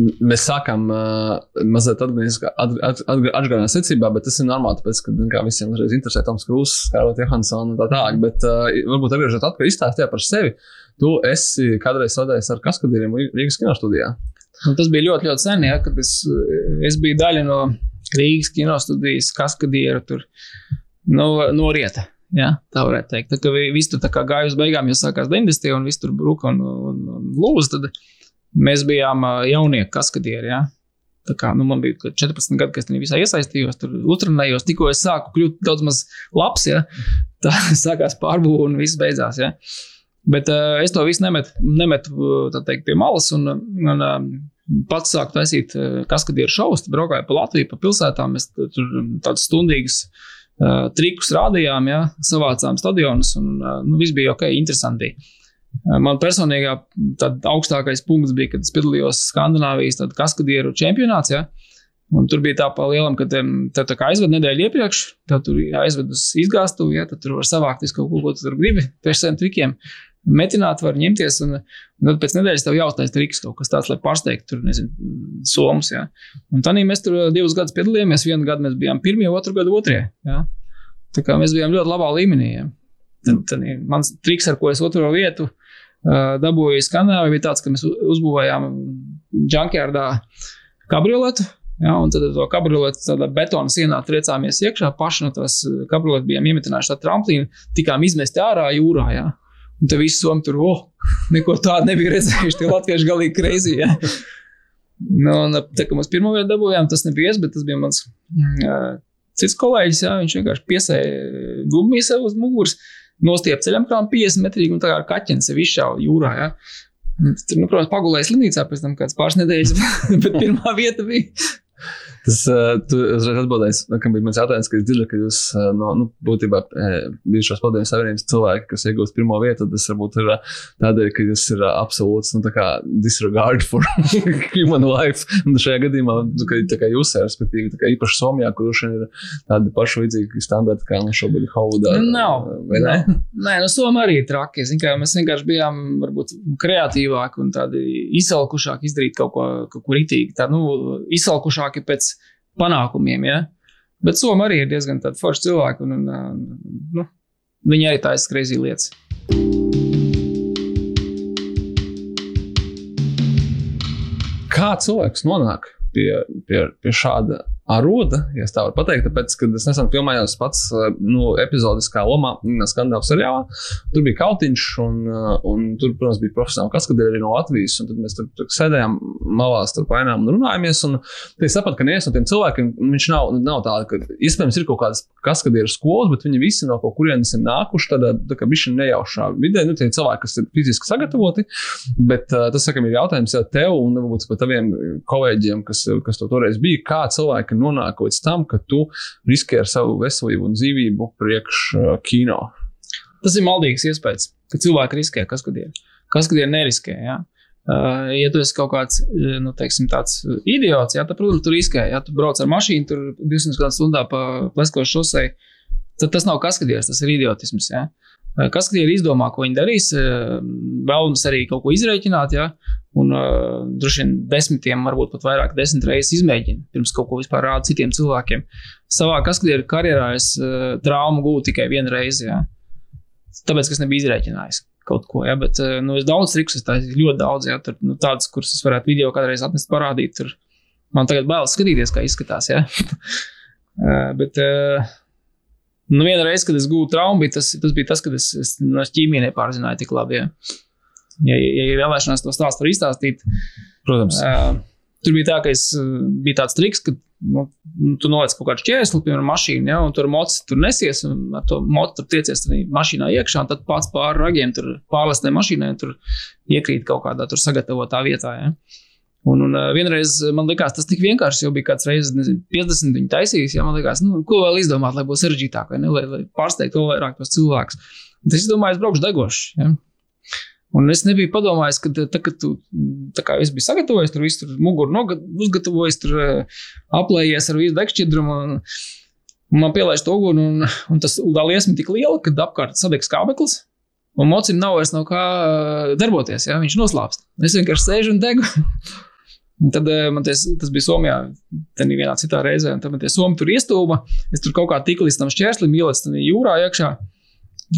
Mēs sākam uh, mazliet atgādāt secībā, bet tas ir normāli, tāpēc, ka kā, visiem uzreiz interesē Toms Krūss, Skarlot Johansson un tā tālāk. Bet uh, varbūt atgriežot atpakaļ izstāstījā par sevi. Tu esi kādreiz strādājis ar kaskadieriem Rīgas kino studijā. Un tas bija ļoti, ļoti sen, ja, kad es, es biju daļa no Rīgas kinostudijas kaskadieru tur no, no rieta. Ja, tā varētu teikt. Tā viss tur gāja uz beigām, jo sākās 90. un viss tur bruka un, un, un lūza, tad mēs bijām ā, jaunieku kaskadieri. Ja. Tā kā nu, man bija kaut kādi 14 gadi, kad es tajā visā iesaistījos, tur uzrunājos, tikko es sāku kļūt daudz maz labs, ja. <laughs> tā sākās pārbūve un viss beidzās. Ja. Bet uh, es to visu nemetu, nemetu teikt, pie malas un, un uh, pats sāku taisīt kaskadieru šovus, braukāju pa Latviju, pa pilsētām, mēs tur tādus stundīgus uh, trikus rādījām, ja, savācām stadionus un uh, nu, viss bija ok, interesanti. Uh, Man personīgā augstākais punkts bija, kad es piedalījos Skandināvijas kaskadieru čempionāts. Ja? Un tur bija tā pa lielam, ka tev tā kā aizved nedēļu iepriekš, tad tur aizved uz izgāstuvi, ja? tad tur var savākt visu kaut ko, ko tu tur gribi, pēc saviem trikiem. Metināt var ņemties, un, un tad pēc nedēļas tev jāuztais triks kaut kas tāds, lai pārsteigtu tur, nezinu, somus. Ja? Un tā mēs tur divus gadus piedalījāmies. Vienu gadu mēs bijām pirmie, otru gadu otrie. Ja? Tā kā mēs bijām ļoti labā līmenī. Ja? Tad, tad mans triks, ar ko es otro vietu uh, dabūju Skandināvijā, bija tāds, ka mēs uzbūvējām junkyardā kabrioletu. Ja, un tad to kabrioletu tādā betona sienā triecāmies iekšā. Paši no tās kabrioletes bijām iemetinājuši tā tramplīnu, tikām izmesti ārā jūrā. Ja. Un te visi somi tur, oh, neko tādu nebija redzējuši. Tie latvieši galīgi kreizī. Ja. Nu, un, tā kā mēs pirmo vietu dabūjām, tas nebija es, bet tas bija mans uh, cits kolēģis. Jā, viņš vienkārši piesēja gumiju sev uz muguras, nostiep ceļam krām 50 metrīgi un tā kā ar kaķeni sev izšāva jūrā. Un Tur, nu, protams, pagulēja slimnīcā pēc tam kāds pāris nedēļas, <laughs> bet pirmā vieta bija. Tu uzreiz atbildēsi, nu, kam bija mans jautājums, ka es dzirdu, ka jūs no, nu, būtībā bijušās padomjas savienības cilvēki, kas iegūst pirmo vietu, tas varbūt ir tādēļ, ka jūs ir absolūts, nu, disregard for <laughs> human life. Un šajā gadījumā, nu, ka, kā jūs, respektīvi, tā kā īpaši Somijā, kur droši vien ir tādi paši līdzīgi standarti, kā nu šobrīd Haudā. Nu, nav. Ne? Nē, nu, Somija arī ir traki. Zin, mēs vienkārši bijām varbūt kreatīvāki un tādi izsalkušāki izdarīt kaut ko, kaut ko ritīgi. Tā, nu, izsalkušāki pēc panākumiem, ja. Bet Somija arī ir diezgan forša cilvēka un, un nu, viņi arī taisa kreizī lietas. Kā cilvēks nonāk pie, pie, pie šāda aroda, ja tā var teikt, tāpēc, kad es nesen filmējos pats nu, epizodiskā lomā, skandāla seriālā. Tur bija kautiņš, un, un tur, protams, bija profesionāli kaskadieri arī no Latvijas. Tad mēs tur, tur sēdējām malā starp ainām un runājāmies. Un es sapratu, ka neviens no tiem cilvēkiem, viņš nav, nav tāds, ka iespējams ir kaut kādas kaskadieru skolas, bet viņi visi no kaut kurienes ir nākuši tādā tā kā bišķi nejaušā vidē. Nu, tie cilvēki, kas ir fiziski sagatavoti, bet uh, tas, sakam, ir jautājums jau tev un varbūt pat taviem kolēģiem, kas, kas to toreiz bija, kā cilvēki nonāk līdz tam, ka tu riskē ar savu veselību un dzīvību priekš uh, kino. Tas ir maldīgs iespējas, ka cilvēki riskē, kas kad ir. Kas kad ir neriskē. Ja? Uh, ja tu esi kaut kāds nu, teiksim, tāds idiots, ja, tad, protams, tu riskē. Ja tu brauc ar mašīnu, tur 200 stundā pa pleskošu šosei, tad tas nav kaskadieris, tas ir idiotisms. Ja. Kas ir izdomā, ko viņi darīs, vēlams arī kaut ko izreikināt, ja, un uh, droši vien desmitiem, varbūt pat vairāk, desmit reizes izmēģina, pirms kaut ko vispār rāda citiem cilvēkiem. Savā kaskadieru karjerā es uh, traumu gūstu tikai vienu reizi, ja. tāpēc, ka es nebiju izreikinājis kaut ko, ja, bet nu, es daudz trikus, es tādu ļoti daudz, ja, tur, nu, tādas, kuras es varētu video kādreiz atnest parādīt, tur man tagad bailes skatīties, kā izskatās, ja. <laughs> bet, uh, Nu, viena reize, kad es gūstu traumu, tas, tas bija tas, kad es, es no ķīmijas nepārzināju tik labi. Ja, ja, ja ir vēlēšanās to stāstu izstāstīt. Protams. Uh, tur bija tā, ka es, bija tāds triks, ka nu, tu noliec kaut kādu šķērsli, piemēram, mašīnu, ja, un tur mocis tur nesies, un ar to mocu tur tiecies mašīnā iekšā, un tad pats pāri ragiem tur pārlastē mašīnai, un tur iekrīt kaut kādā tur sagatavotā vietā. Ja. Un, un vienreiz man likās, tas tik vienkārši, jo bija kāds reizes, nezinu, 50 viņi taisījis. Ja man likās, nu, ko vēl izdomāt, lai būtu sarežģītāk, vai ne, lai, lai pārsteigtu vēl vairāk tos cilvēkus. Un es domāju, es braukšu degošs. Ja? Un es nebiju padomājis, ka tā, kad tu, tā kā es biju sagatavojis, tur visu tur muguru uzgatavojis, tur aplējies ar visu degšķidrumu. Un, un man pielaiž to uguni, un, un tas liesma tik liela, ka apkārt sadegs kābeklis. Un mocim nav vairs no kā darboties, ja viņš noslāpst. Es vienkārši sēžu un degu. Un tad eh, man ties, tas bija Somijā, tad vienā citā reizē, un tad man tie somi tur iestūma. Es tur kaut kā tiku līdz tam šķērslim, ielicu jūrā iekšā.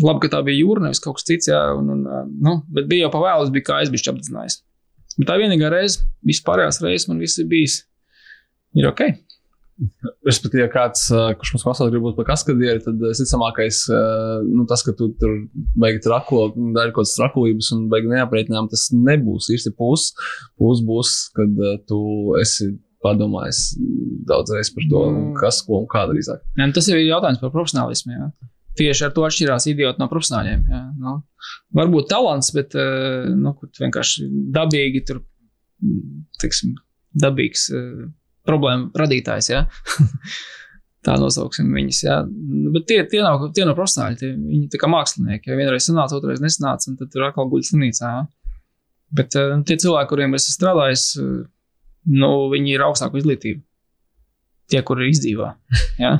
Labi, ka tā bija jūra, nevis kaut kas cits, jā, un, un, nu, bet bija jau pavēlis, bija kā es biju apdzinājis. Bet tā vienīgā reize, vispārējās reizes man viss ir bijis. Ir ok. Respektīvi, ja kāds, kurš mums klausās, grib būt par kaskadieri, tad visticamākais, nu, tas, ka tu tur beigi trako, dari kaut kādas trakulības un beigi neaprēķinām, tas nebūs īsti pūs. Pūs būs, kad tu esi padomājis daudz reizes par to, mm. kas, ko un kā drīzāk. Ja, tas ir jautājums par profesionālismu. Jā. Tieši ar to atšķirās idioti no profesionāļiem. Jā. Nu, varbūt talants, bet nu, vienkārši dabīgi tur, teiksim, dabīgs problēmu radītājs. Ja? <laughs> tā nosauksim viņus. Ja? Bet tie, tie, nav, tie nav profesionāļi, tie, viņi ir kā mākslinieki. Ja vienreiz sanāca, otrreiz nesanāca, un tad tur atkal guļ slimnīcā. Ja? Bet uh, tie cilvēki, kuriem es uh, nu, viņi ir augstāku izglītību. Tie, kuri izdzīvo. <laughs> Ja?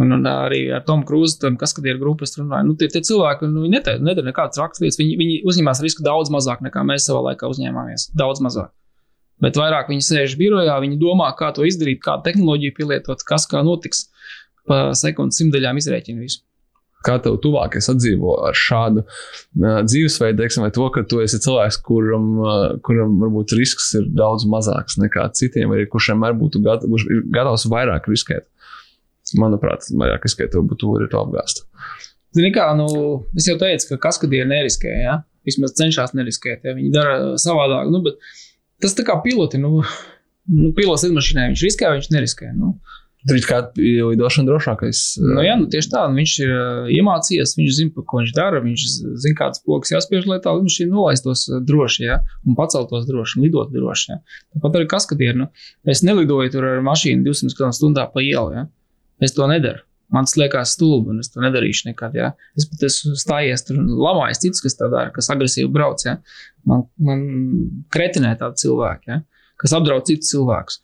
Un, un arī ar Tomu Krūzu, tam kaskadieru grupu es runāju. Nu, tie, tie cilvēki, nu, nedara nekādas rakstas lietas. Viņi, viņi uzņēmās risku daudz mazāk nekā mēs savā laikā uzņēmāmies. Daudz mazāk bet vairāk viņi sēž birojā, viņi domā, kā to izdarīt, kādu tehnoloģiju pielietot, kas kā notiks. Pa sekundes simtdaļām izrēķina visu. Kā tev tuvāk es atdzīvo ar šādu uh, dzīvesveidu, teiksim, vai to, ka tu esi cilvēks, kuram, uh, kuram varbūt risks ir daudz mazāks nekā citiem, vai kurš vienmēr būtu gat, gatavs vairāk riskēt. Manuprāt, vairāk riskēt, to būtu to apgāzt. Zini, kā, nu, es jau teicu, ka kaskadieri neriskē, ja? vismaz cenšas neriskēt, ja viņi dara savādāk. Nu, Tas tā kā piloti, nu, nu pilots lidmašīnā, viņš riskē, viņš neriskē. Nu. Tur ir kāda lidošana drošākais. Nu, jā, nu, tieši tā. Nu, viņš ir uh, iemācījies, viņš zina, ko viņš dara. Viņš zina, kādas pogas jāspiež, lai tā lidmašīna nolaistos droši, ja, un paceltos droši, un lidot droši. Ja. Tāpat arī kaskadieri. Nu, es nelidoju tur ar mašīnu 200 km/h pa ielu. Ja. Es to nedaru. Man tas liekas stulbi, un es to nedarīšu nekad. Ja. Es pat esmu stājies tur un lamājis citus, kas tā dara, kas agresīvi brauc. Ja. Man, man kretinē tādi cilvēki, ja, kas apdraud citus cilvēkus.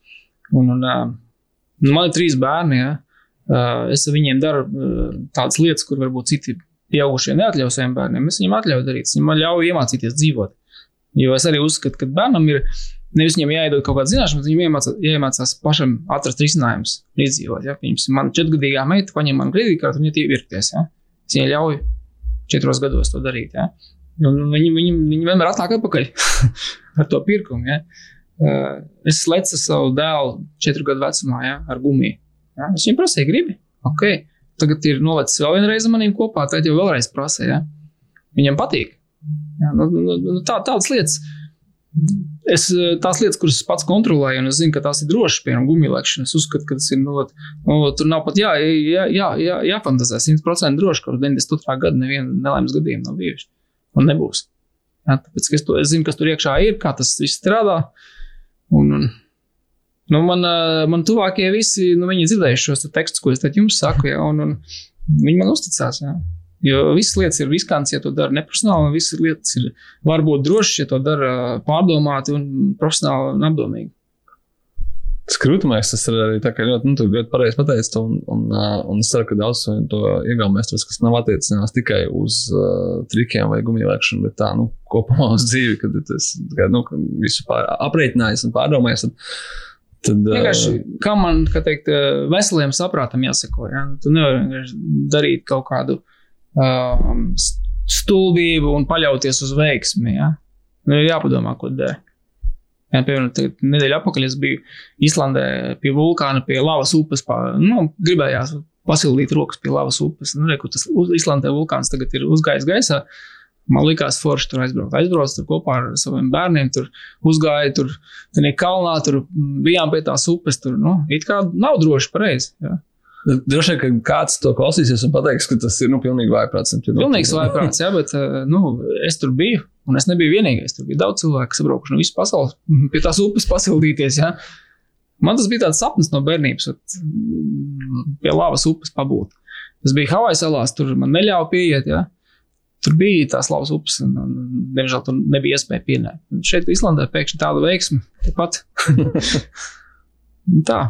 Un, un, uh, man ir trīs bērni. Ja. Es ar viņiem daru tādas lietas, kur varbūt citi pieaugušie neatļauj saviem bērniem. Es viņiem atļauju darīt, es viņiem ļauju iemācīties dzīvot. Jo es arī uzskatu, ka bērnam ir nevis viņam jāiedod kaut kāda zināšana, bet viņam jāiemācās, jāiemācās pašam atrast risinājumus, izdzīvot. Ja? Piemēram, man četrgadīgā meita paņem man kredītkarti un viņa ievērties. Ja? Es viņai ļauju četros gados to darīt. Ja? Un viņi, viņi, viņi vienmēr atnāk atpakaļ <laughs> ar to pirkumu. Ja? Uh, es lecu savu dēlu četru gadu vecumā ja? ar gumiju. Ja? Es viņam prasīju, gribi. Okay. Tagad ir nolicis vēl vienreiz ar maniem kopā, tad jau vēlreiz prasīja. Ja? Viņam patīk. Ja? Nu, nu, nu, tā, tādas lietas. Es tās lietas, kuras pats kontrolēju, un es zinu, ka tās ir drošas, piemēram, gumijlēkšana. Es uzskatu, ka tas ir. Nu, nu, tur nav pat jā, jā, jā, jā, jāfantāzē. 100% droši, ka 92. gada neviena nelaimes gadījuma nav bijuši. Un nebūs. Jā, tāpēc es, to, es zinu, kas tur iekšā ir, kā tas viss strādā. Un, un, Nu, man, man tuvākie visi, nu, dzirdējuši šos te tekstus, ko es jums saku, ja, un, un viņi man uzticās. Ja. Jo visas lietas ir riskantas, ja to dara neprofesionāli, un visas lietas ir varbūt drošas, ja to dara pārdomāti un profesionāli un apdomīgi. Skrūtumais tas ir arī tā, ka ļoti, nu, ļoti pareizi pateici, un, un, un es ceru, ka daudz to iegaumēs, kas nav attiecinās tikai uz uh, trikiem vai gumijlēkšanu, bet tā, nu, kopumā uz dzīvi, kad tas, nu, visu pār, aprēķinājis un pārdomājis. Tad, Tad, vienkārši, kā man kā teikt, veseliem saprātam jāsako. Ja? Tu nevari darīt kaut kādu um, stulbību un paļauties uz veiksmi. Ja? Nu, ir jāpadomā, ko dara. Ja, piemēram, nedēļa atpakaļ es biju Islandē pie vulkāna, pie lavas upes. Pā, nu, gribējās pasildīt rokas pie lavas upes. Nu, re, tas Islandē vulkāns tagad ir uzgājis gaisā. Uh, Man liekas, forši tur aizbraukt. Aizbraucu tur kopā ar saviem bērniem, tur uzgāju, tur bija kalnā, tur bijām pie tās upes. Tur, nu, it kā nav droši pareizi. Ja. Droši vien, ka kāds to klausīsies un pateiks, ka tas ir nu, pilnīgi vājprāts. Pilnīgs vājprāts, jā, bet eh, nu, es tur biju, un es nebiju vienīgais. Tur bija daudz cilvēku, kas braukuši no visas pasaules <laughs> pie tās upes pasildīties. Ja. Man tas bija tāds sapnis no bērnības, pie lavas upes pabūt. Tas bija Havaju salās, tur man neļāva pieiet. Ja. Tur bija tās lauvas upes, un, un, diemžēl tur nebija iespēja pienākt. Un šeit, Islandē, pēkšņi tāda veiksme, tepat. <laughs> tā.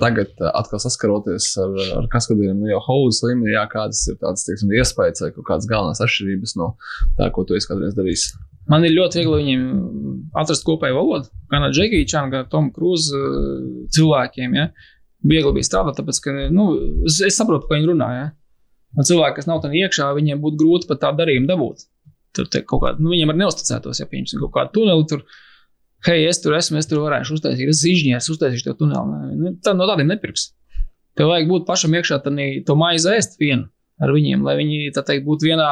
Tagad, uh, atkal saskaroties ar, ar kaskadiem, nu jau hauzes līmenī, jā, kādas ir tādas, teiksim, iespējas vai kādas galvenās atšķirības no tā, ko tu esi kādreiz darījis. Man ir ļoti viegli viņiem atrast kopēju valodu. Gan ar Džekiju Čānu, gan ar Tomu Krūzu uh, cilvēkiem. Ja? viegli bija strādāt, tāpēc, ka nu, es, es saprotu, ko viņi runā. Ja? Un cilvēki, kas nav tam iekšā, viņiem būtu grūti pat tādu darījumu dabūt. Tur kaut kādā, nu, viņiem arī neusticētos, ja pieņemsim kaut kādu tuneli. Tur, hei, es tur esmu, es tur varēšu uztaisīt, es inženieris, uztaisīšu to tuneli. Nu, tā no tādiem nepirks. Tev vajag būt pašam iekšā, tad to maizi ēst vienu ar viņiem, lai viņi, tā teikt, būtu vienā.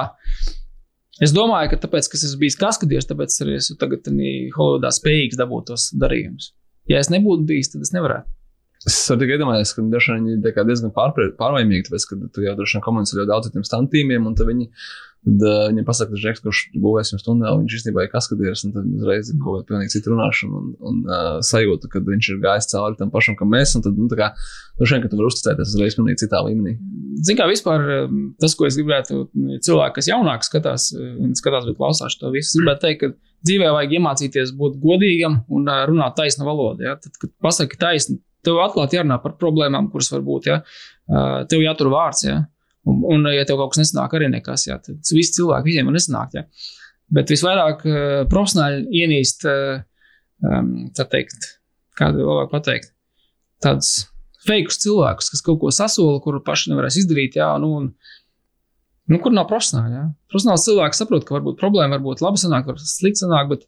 Es domāju, ka tāpēc, ka es esmu bijis kaskadieris, tāpēc arī esmu tagad Holivudā spējīgs dabūt tos darījumus. Ja es nebūtu bijis, tad es nevarētu. Es tikai iedomāties, ka dažkārt viņi ir diezgan pārvainīgi, tāpēc, ka tu jau droši vien komunicē ļoti daudz ar tiem standīmiem, un tad viņi, tad, uh, viņiem pasaka, ka Žeks, kurš būvēs jums tuneli, viņš īstenībā ir kaskadieris, un tad uzreiz ir kaut kāda pilnīgi cita runāšana un, un uh, sajūta, ka viņš ir gājis cauri tam pašam, kā mēs, un tad, nu, tā kā, droši vien, ka tu vari uzticēties uzreiz pilnīgi citā līmenī. Zini, kā vispār tas, ko es gribētu, cilvēki, kas jaunāk skatās, skatās, bet klausās to visu, gribētu teikt, ka dzīvē vajag iemācīties būt godīgam un runāt taisnu valodu. Ja? Tad, kad pasaki taisnu, tev atklāti jārunā par problēmām, kuras var būt. Ja? Tev jātur vārds. Ja? Un, un, ja tev kaut kas nesanāk, arī nekas, ja? tad visi cilvēki visiem var nesanākt. Ja? Bet visvairāk profesionāļi ienīst, tā teikt, kādu vēl pateikt, tādus feikus cilvēkus, kas kaut ko sasola, kuru paši nevarēs izdarīt. Ja? Nu, un, Nu, kur nav profesionāli? Ja? Profesionāls cilvēks saprot, ka varbūt problēma var būt labi sanāk, var slikti sanāk, bet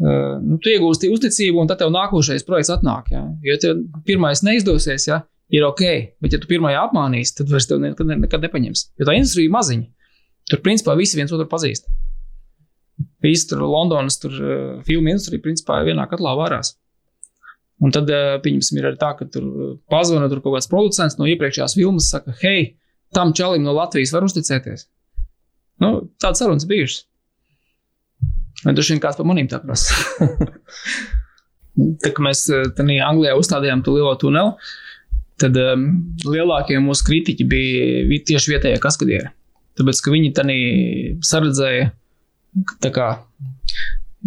Uh, nu, tu iegūsti uzticību, un tad tev nākošais projekts atnāk. Ja? Jo tev pirmais neizdosies, ja? Ir ok, bet ja tu pirmajā apmānīsi, tad vairs tev nekad, nekad nepaņems. Jo tā industrija ir maziņa. Tur principā visi viens otru pazīst. Visi tur Londonas tur, uh, filmu industrija principā vienā katlā varās. Un tad, uh, pieņemsim, ir arī tā, ka tur pazvana tur kaut kāds producents no iepriekšējās filmas, saka, hei, tam čalim no Latvijas var uzticēties. Nu, tādas sarunas bijušas. Vai droši vien kāds par manīm tā prasa? <laughs> tā kā mēs eh, Anglijā uzstādījām to lielo tuneli, tad um, lielākie mūsu kritiķi bija tieši vietējie kaskadieri. Tāpēc, ka viņi tādā saredzēja tā kā,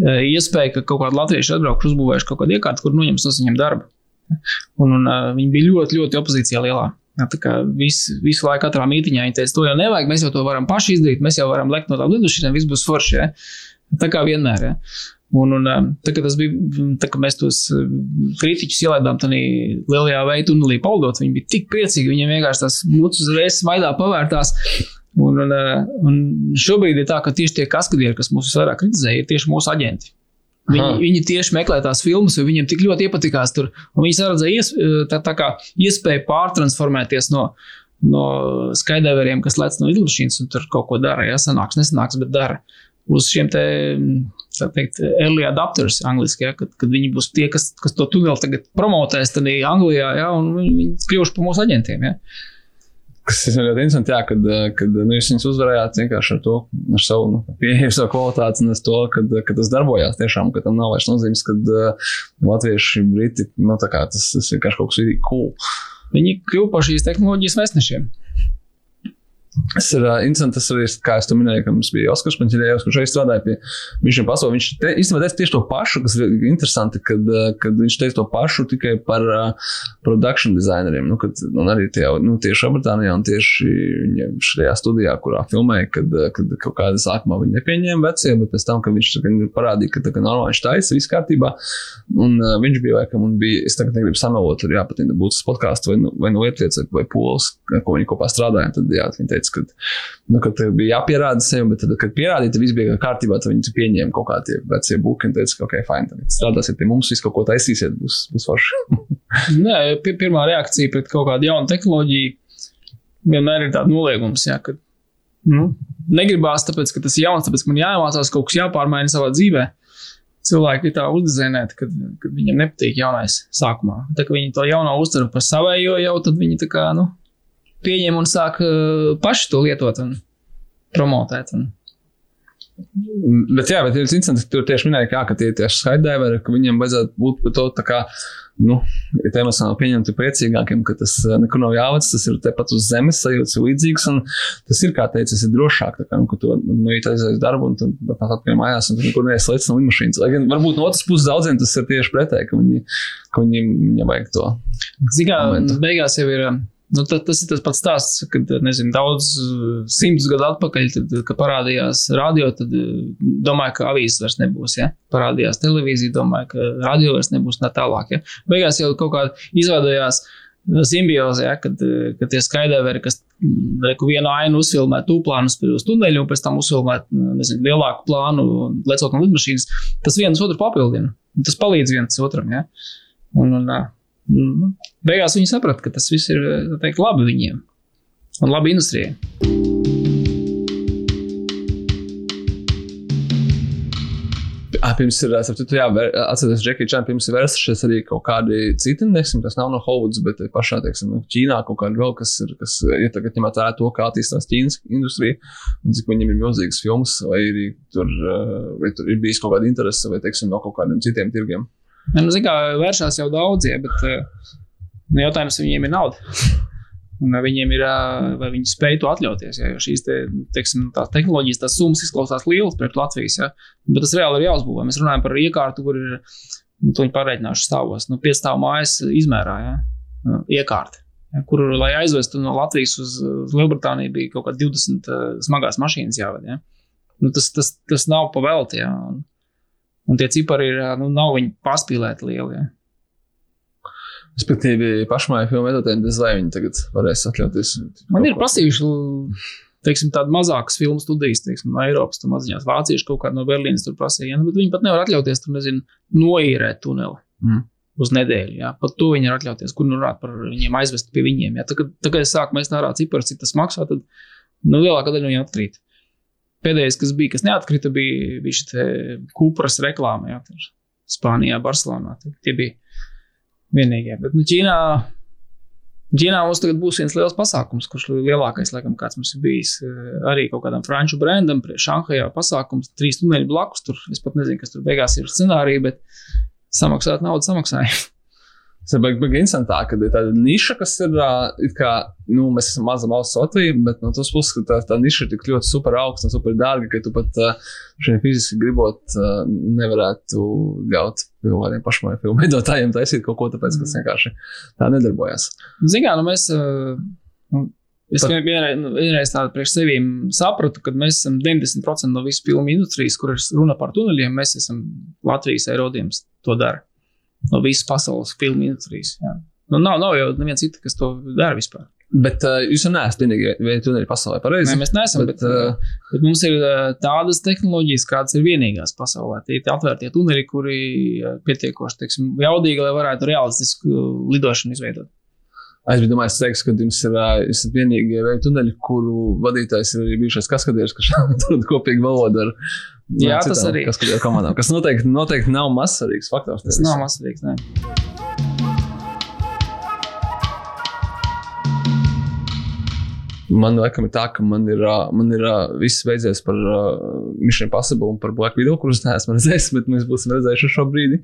eh, iespēju, ka kaut kāda latvieša atbraukšu uzbūvējuši kaut kādu iekārtu, kur noņems no viņiem darbu. Un, un uh, viņi bija ļoti, ļoti opozīcijā lielā. Jā, tā kā visu, visu laiku katrā mītīņā viņi teica, to jau nevajag, mēs jau to varam paši izdarīt, mēs jau varam lekt no tām lidmašīnām, viss būs forši. Ja? Tā kā vienmēr. Ja? Un, un tā, kad tas bija, tā, kad mēs tos kritiķus ielaidām tādā lielajā veidā, tunelī paldot, viņi bija tik priecīgi, viņiem vienkārši tās mucas uzreiz smaidā pavērtās. Un, un, un šobrīd ir tā, ka tieši tie kaskadieri, kas mūs vairāk kritizēja, ir tieši mūsu aģenti. Viņi, Aha. viņi tieši meklē tās filmas, jo viņiem tik ļoti iepatikās tur. Viņi saredzēja ies, tā, tā kā iespēju pārtransformēties no, no skydaiveriem, kas lec no lidmašīnas un tur kaut ko dara. Ja sanāks, nesanāks, bet dara. Uz šiem te, tā teikt, early adapters angliski, ja, kad, kad viņi būs tie, kas, kas to tuneli tagad promotēs, tad Anglijā, ja, un viņi kļuvuši par mūsu aģentiem. Ja. Kas ir ļoti interesanti, jā, kad, kad nu, jūs viņus uzvarējāt vienkārši ar to, ar savu nu, pieeju, savu kvalitāti, un to, kad, kad tas darbojās tiešām, ka tam nav vairs nozīmes, ka uh, latvieši, briti, nu, tā kā tas, tas vienkārši kaut kas ir cool. Viņi kļuva par šīs tehnoloģijas vēstnešiem. Tas ir uh, interesanti, tas arī, kā es to minēju, ka mums bija Oskars Paņķērijs, kurš šeit strādāja pie Mission Pasaule. Viņš te, īstenībā teica tieši to pašu, kas ir interesanti, kad, kad viņš teica to pašu tikai par uh, production designeriem. Nu, kad, un arī tie, nu, tieši Abratānijā un tieši viņam šajā studijā, kurā filmēja, kad, kad kaut kādā sākumā viņi nepieņēma vecie, bet pēc tam, kad viņš parādīja, ka tā kā normāli viņš taisa, viss kārtībā. Un uh, viņš bija laikam, un bija, es tagad negribu samelot, tur jāpatina būtu tas podkāsts vai, nu, vai no Lietuvas vai Pols, ko viņi kopā strādāja. Tad, jā, viņi teica, teica, ka, nu, ka bija jāpierāda sev, bet tad, kad pierādīja, tad viss bija kārtībā. Tad viņi pieņēma kaut kādi vecie buļbuļsakti un teica, ka, ok, fine, tad strādāsiet pie mums, visu kaut ko taisīsiet, būs, būs forši. <laughs> Nē, pirmā reakcija pret kaut kādu jaunu tehnoloģiju vienmēr ir tāds noliegums, jā, ka nu, negribās, tāpēc, ka tas ir jauns, tāpēc man jāiemācās kaut kas jāpārmaina savā dzīvē. Cilvēki ir tā uzdizainēti, ka, ka viņiem nepatīk jaunais sākumā. Tā kā viņi to jauno uztver par savējo, jau tad viņi tā kā, nu, pieņem un sāk uh, paši to lietot un promotēt. Un... Bet, jā, bet ir interesanti, ka tur tieši minēja, kā, ka tie ir tieši skaidrēvēri, ka viņiem vajadzētu būt par to tā kā, nu, ja te emocionāli pieņemti priecīgākiem, ka tas uh, nekur nav jāvec, tas ir tepat uz zemes sajūtas līdzīgs, un tas ir, kā teica, tas ir drošāk, tā kā, nu, ka tu, nu, ja aizies darbu, un tad pat atpakaļ mājās, un tu nekur neieslēdz no lidmašīnas. Lai gan varbūt no otras puses daudziem tas ir tieši pretēji, ka viņi, ka viņi, viņam vajag to. Zigā, beigās jau ir Nu, tad, tas ir tas pats stāsts, kad nezinu, daudz simtus gadu atpakaļ, tad, kad parādījās radio, tad domāju, ka avīzes vairs nebūs. Ja? Parādījās televīzija, domāju, ka radio vairs nebūs tā tālāk. Ja? Beigās jau kaut kā izveidojās simbioze, ja? kad, kad tie skaidrēvēri, kas reku vienu ainu uzfilmē tūplānus uz tuneļu, un pēc tam uzfilmē nezinu, lielāku plānu, lecot no lidmašīnas, tas viens otru papildina. Tas palīdz viens otram. Ja? Un, un, Nu, beigās viņi saprata, ka tas viss ir teikt, labi viņiem un labi industrijai. Pirms ir, sapratu, jā, atceros, Džekija Čāna, pirms ir vērsušies arī kaut kādi citi, nesim, kas nav no Hollywoods, bet pašā, teiksim, nu, Ķīnā kaut kādi vēl, kas ir, kas ir tagad ņemot vērā to, kā attīstās Ķīnas industrija, un cik viņiem ir milzīgas filmas, vai arī tur, vai tur ir bijis kaut kāda interese, vai, teiksim, no kaut kādiem citiem tirgiem. Nu, Ziniet, kā vēršās jau daudzie, bet nu, jautājums viņiem ir nauda. <laughs> Un viņiem ir, vai viņi spēj to atļauties. Ja, jo šīs te, teiksim, tehnoloģijas, tās summas izklausās lielas priekš Latvijas, ja, bet tas reāli ir jāuzbūvē. Mēs runājam par iekārtu, kur ir nu, to pārreikināšu stāvos. Nu, Piestāv mājas izmērā ja, nu, iekārta. Ja, kur, lai aizvestu no Latvijas uz, uz Lielbritāniju, bija kaut kāda 20 uh, smagās mašīnas jāved. Ja. Nu, tas, tas, tas nav pavēlti. Ja, un, Un tie cipari ir, nu, nav viņi paspīlēti lieli. Ja. Respektīvi, pašmāju filmu veidotājiem, vai viņi tagad varēs atļauties? Man ir prasījuši, teiksim, tādu mazākas filmu studijas, teiksim, no Eiropas, tur maziņās vācieši kaut kādu no Berlīnas tur prasīja, ja, nu, bet viņi pat nevar atļauties, tur, nezinu, noīrēt tuneli. Mm. Uz nedēļu, jā. Pat to viņi ir atļauties, kur nu runāt par viņiem, aizvest pie viņiem. Jā. Tā, kad es sāku mēs ārā ciparus, cik tas maksā, tad nu, lielākā daļa no viņiem atkrīt. Pēdējais, kas bija, kas neatkrita, bija, bija šī Kūpras reklāma. Jā, Spānijā, Barcelonā. Tie bija vienīgie. Bet nu, Ķīnā, Ķīnā mums tagad būs viens liels pasākums, kurš lielākais, laikam, kāds mums ir bijis. Arī kaut kādam franču brandam, Šanhajā pasākums, trīs tuneļi blakus. Tur es pat nezinu, kas tur beigās ir scenārija, bet samaksāt naudu samaksājumu. Tas ir baigi, interesantāk, ka ir tāda niša, kas ir, it kā, nu, mēs esam maza valsts Latvija, bet no tos puses, ka tā, tā niša ir tik ļoti super augsta un super dārga, ka tu pat uh, šiem fiziski gribot, uh, nevarētu ļaut kādiem pašmāju filmu veidotājiem taisīt kaut ko, tāpēc, ka tas vienkārši tā nedarbojas. Zinām, nu mēs. Uh, nu, Es Pat- vienreiz, nu, vienreiz tādu priekš sevi sapratu, ka mēs esam 90% no visas filmu industrijas, kuras runa par tuneļiem. Mēs esam Latvijas erodījums, to dara. No visas pasaules filmu industrijas. Jā. Nu, nav, nav jau neviena cita, kas to dara vispār. Bet uh, jūs jau neesat vienīgie, tuneļi pasaulē, pareizi? Nē, mēs neesam, Bet, bet, ā, bet mums ir ā, tādas tehnoloģijas, kādas ir vienīgās pasaulē. Tie ir tie atvērtie tuneļi, kuri pietiekoši teiksim, jaudīgi, lai varētu realistisku lidošanu izveidot. Es biju domājis, teiks, ka jums ir esat vienīgie veidi tuneļi, kuru vadītājs ir arī bijušais kaskadieris, kurš <laughs> tur kopīgi valoda ar no, Jā, tas arī. Kaskadieru komandām, kas noteikti, noteikti nav mazsvarīgs faktors. Tas nav mazsvarīgs. ne. Man ir tā, ka man ir, man ir viss beidzies par uh, Mission Impossible un par Black Widow, kurus neesmu redzējis, <laughs> bet mēs būsim redzējuši šo brīdi.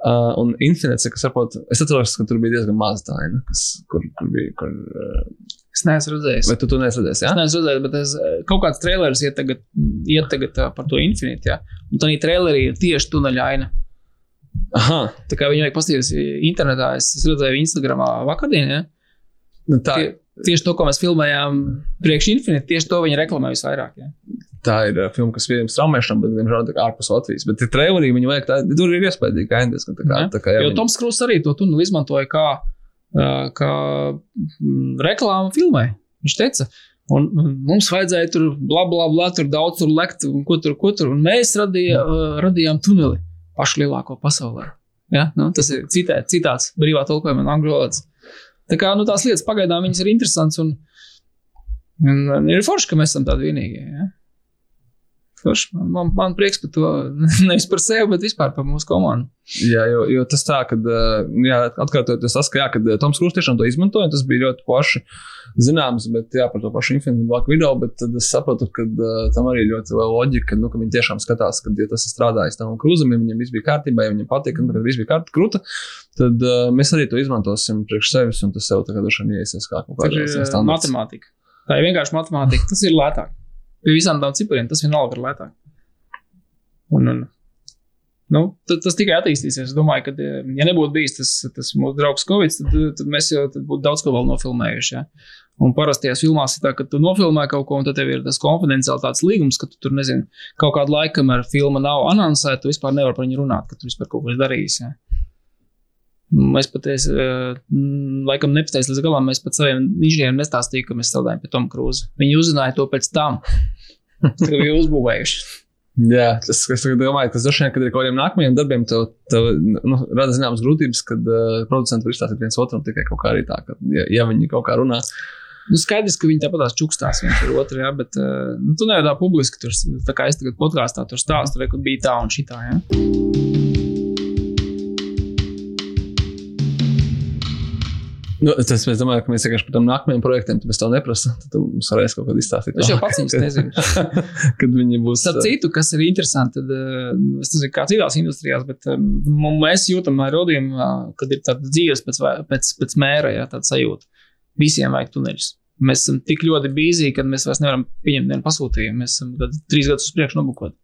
Uh, un Infinite, kas saprot, es atceros, ka tur bija diezgan maz tā, ne, kas, kur, kur bija, kur, uh, Es neesmu redzējis. vai tu to neesi redzējis, jā? Es neesmu redzējis, bet es, eh, kaut kāds trailers iet tagad, iet tagad ā, par to Infinite. Jā. Un tā trailerī ir tieši tuneļa aina. Aha, Tā kā viņi vajag paskatīties internetā, es, es redzēju Instagramā vakardien. Ja? nu tā, Tie, tieši to, ko mēs filmējām priekš Infinite, tieši to viņi reklamē visvairāk. Ja? tā ir uh, filma, kas pieejama straumēšanai, bet, tā kā ārpus Latvijas. Bet ir trailerī, viņi vajag tā, tur ir iespējams, ka tā kā, Ja. tā kā, jā, Jo viņi- Toms Krūss arī to tuneli izmantoja kā, kā mm, reklāmu filmai. Viņš teica, un mums vajadzēja tur bla bla bla, tur daudz tur lekt, un ko tur, ko tur. Un mēs radīja, ā, radījām tuneli pašu lielāko pasaulē. Ja? Nu, tas ir citē, citāts brīvā tulkojumā, no angļu valodas. Tā kā nu, tās lietas pagaidām ir interesantas un, un, un ir forši, ka mēs esam tādi vienīgie. Ja? Forši. Man, man, man prieks par to <laughs> nevis par sevi, bet vispār par mūsu komandu. Jā, jo, jo tas tā, ka, jā, atkārtoties tas, ka, jā, kad eh, Toms Krūs tiešām to izmantoja, tas bija ļoti plaši zināms, bet jā, par to pašu Infinite Black video, bet tad es sapratu, ka uh, tam arī ļoti loģika, nu, ka viņi tiešām skatās, ka, ja tas ir strādājis tam Krūzam, ja viņam viss bija kārtībā, ja viņam patīk, un kad viss bija kārtībā, krūta, tad uh, mēs arī to izmantosim priekš sevis, un tas sev tagad droši vien iesies kā kaut kādā ir ā, standarts. matemātika. Tā ir vienkārši matemātika. Tas ir lētāk. Pie visām tām cipariem tas vienalga ir lētāk. Un, un, nu, tad, tas tikai attīstīsies. Es domāju, ka, eh, ja nebūtu bijis tas, tas mūsu draugs Covid, tad, tad mēs jau tad būtu daudz ko vēl nofilmējuši. Ja? Un parastajās filmās ir tā, ka tu nofilmē kaut ko, un tad tev ir tas konfidenciāls līgums, ka tu tur nezini, kaut kādu laiku, kamēr filma nav anoncēta, tu vispār nevari par viņu runāt, ka tu vispār kaut ko esi darījis. Ja? Mēs pat, es, eh, mm, laikam, nepateicu līdz galam. Mēs pat saviem inženieriem nestāstījām, ka mēs strādājam pie Toma Krūza. Viņi uzzināja to pēc tam, <laughs> kad bija uzbūvējuši. Jā, tas, es tagad domāju, ka tas droši vien, kad ir kaut kādiem nākamajiem darbiem, tev, tev nu, rada zināmas grūtības, kad uh, producenti var izstāstīt viens otram tikai kaut kā arī tā, ka, ja, ja viņi kaut kā runā. Nu, skaidrs, ka viņi tāpat čukstās viens ar otru, jā, bet uh, nu, tu nevari tā publiski tur, tā kā es tagad podkāstā tur stāstu, re, kur bija tā un šitā. Jā. Nu, tas mēs domājam, ka mēs vienkārši par tiem nākamajiem projektiem, to neprasām. Tad mums varēs kaut ko izstāstīt. Es jau pats <laughs> nezinu. kad viņi būs. Starp citu, kas ir interesanti, tad uh, es nezinu, kā citās industrijās, bet um, mēs jūtam uh, kad ir tāda dzīves pēc, pēc, pēc mēra, jā, tāda sajūta. Visiem vajag tuneļus. Mēs esam tik ļoti bīzīgi, ka mēs vairs nevaram pieņemt vienu pasūtījumu. Mēs esam trīs gadus uz priekšu nobukot.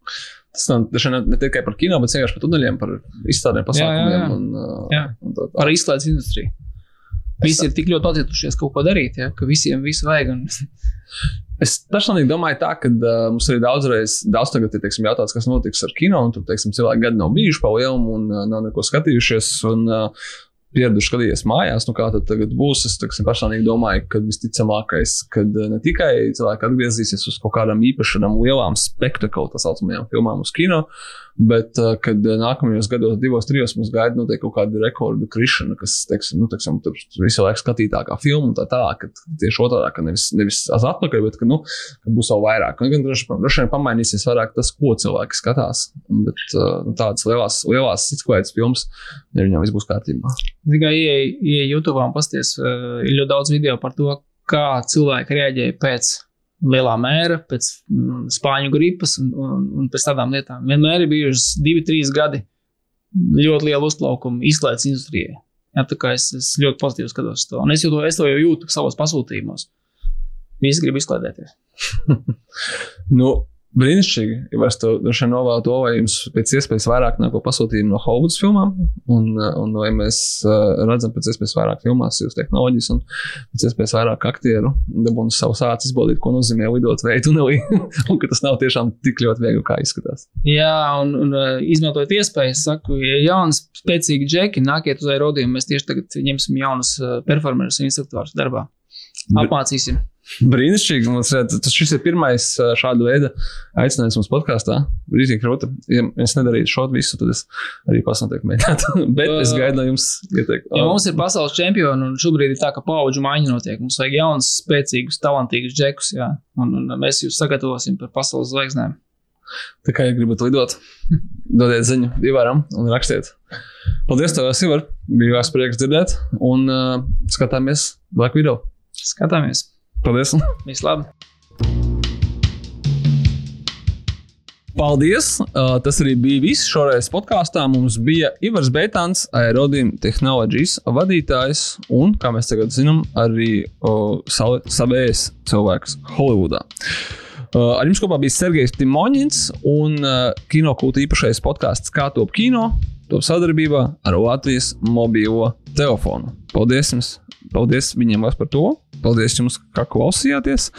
Tas nav ne, ne tikai par kino, bet vienkārši par tuneļiem, par izstādēm, pasākumiem. jā. Un, uh, Jā. un tā, tā. Par izklaides industriju. Visi ir tik ļoti atcietušies kaut ko darīt, ja, ka visiem visu vajag. Un... <laughs> Es personīgi domāju, tā, ka uh, mums arī daudzreiz, daudz tagad ir teiksim, jautāts, kas notiks ar kino, un tur teiksim, cilvēki gadi nav bijuši pa lielu un uh, nav neko skatījušies. Un, uh, Pieraduši skatīties mājās, nu kā tad būs. Es teiksim, personīgi domāju, ka visticamākais, ka ne tikai cilvēki atgriezīsies uz kaut kādām īpašām lielām spektaklu, tā saucamajām filmām uz kino, bet uh, kad nākamajos gados, divos, trijos mums gaida noteikti kaut kāda rekordu krišana, kas, teiksim, nu, teiksim, visu laiku skatītākā filma un tā tālāk, ka tieši otrādi, ka nevis, nevis atpakaļ, bet ka, nu, ka būs vēl vairāk. Un gan droši vien pamainīsies vairāk tas, ko cilvēki skatās. Bet uh, nu, tādas lielās, lielās izklaides filmas, ja viņām viss būs kārtībā. Tikai ieej YouTube un pasties, uh, ir ļoti daudz video par to, kā cilvēki reaģēja pēc lielā mēra, pēc mm, spāņu gripas un, un, un pēc tādām lietām. Vienmēr ir bijušas divi, trīs gadi ļoti liela uzplaukuma izklaides industrijai. Jā, tā kā es, es ļoti pozitīvi skatos to. Un es, to, es to jau jūtu savos pasūtījumos. Visi grib izklaidēties. <laughs> Nu, brīnišķīgi. Ja es tev droši vien novēlu to, lai jums pēc iespējas vairāk nāko pasūtījumu no Hollywoods filmām, un, un lai mēs uh, redzam pēc iespējas vairāk filmās jūsu tehnoloģijas un pēc iespējas vairāk aktieru dabūnu savu sācis izbaudīt, ko nozīmē lidot veidu tunelī, <laughs> un ka tas nav tiešām tik ļoti viegli, kā izskatās. Jā, un, un uh, izmantojot iespējas, saku, ja jauns, spēcīgi džeki, nākiet uz aerodījumu, mēs tieši tagad ņemsim jaunus performerus un instruktorus darbā. Apmācīsim. Brīnišķīgi. Mums, tas šis ir pirmais šāda veida aicinājums mums podkāstā. Rītīgi krūta. Ja es nedarītu šo visu, tad es arī pasnotiek mēģināt. <laughs> Bet es gaidu no jums ieteikumu. Jo mums ir pasaules čempioni, un šobrīd ir tā, ka paudžu maiņa notiek. Mums vajag jaunus, spēcīgus, talantīgus džekus, jā. Un, un mēs jūs sagatavosim par pasaules zvaigznēm. Tā kā ja gribat lidot, dodiet ziņu Ivaram un rakstiet. Paldies, tev, Ivar. Bija vārds prieks dzirdēt. Un uh, skatāmies Black Widow. Skatāmies! Paldies! Viss labi! Paldies! Uh, tas arī bija viss šoreiz podkāstā. Mums bija Ivars Beitāns, Aerodīm Technologies vadītājs un, kā mēs tagad zinām, arī uh, savējs cilvēks Holivudā. Uh, ar jums kopā bija Sergejs Timoņins un kinokūta īpašais podkāsts Kā top kino, top sadarbībā ar Latvijas mobilo telefonu. Paldies jums! Paldies viņiem par to! Paldies jums, ka klausījāties.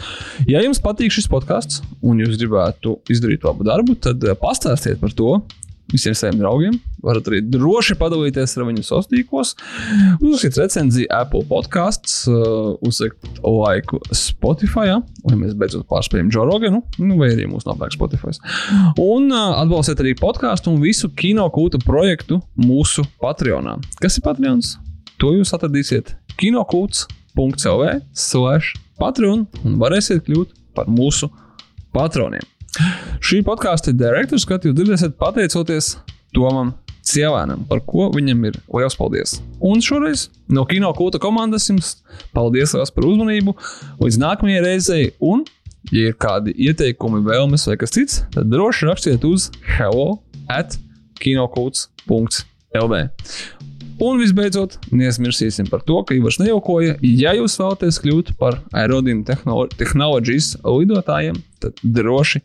Ja jums patīk šis podkāsts un jūs gribētu izdarīt labu darbu, tad eh, pastāstiet par to visiem saviem draugiem. Varat arī droši padalīties ar viņu sociālos tīklos. Uzrakstiet recenziju Apple podkāsts, uh, uzlikt laiku Spotify, ja? lai mēs beidzot pārspējam Joe Roganu, nu, vai arī mūsu nopērk Spotify. Un uh, atbalstiet arī podkāstu un visu kino kūta projektu mūsu Patreonā. Kas ir Patreons? To jūs atradīsiet kinokūts.cl. slash patron un varēsiet kļūt par mūsu patroniem. Šī podkāstu direktors skatu jūs dzirdēsiet pateicoties Tomam Cielēnam, par ko viņam ir liels paldies. Un šoreiz no kino kūta komandas jums paldies par uzmanību. Līdz nākamajai reizei, un, ja ir kādi ieteikumi, vēlmes vai kas cits, tad droši rakstiet uz hello at kinokūts.lv. Un visbeidzot, neaizmirsīsim par to, ka Ivars nejaukoja. Ja jūs vēlaties kļūt par aerodīmu tehnoloģijas lidotājiem, tad droši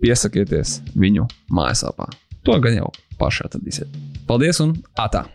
piesakieties viņu mājaslapā. To gan jau paši atradīsiet. Paldies un atā!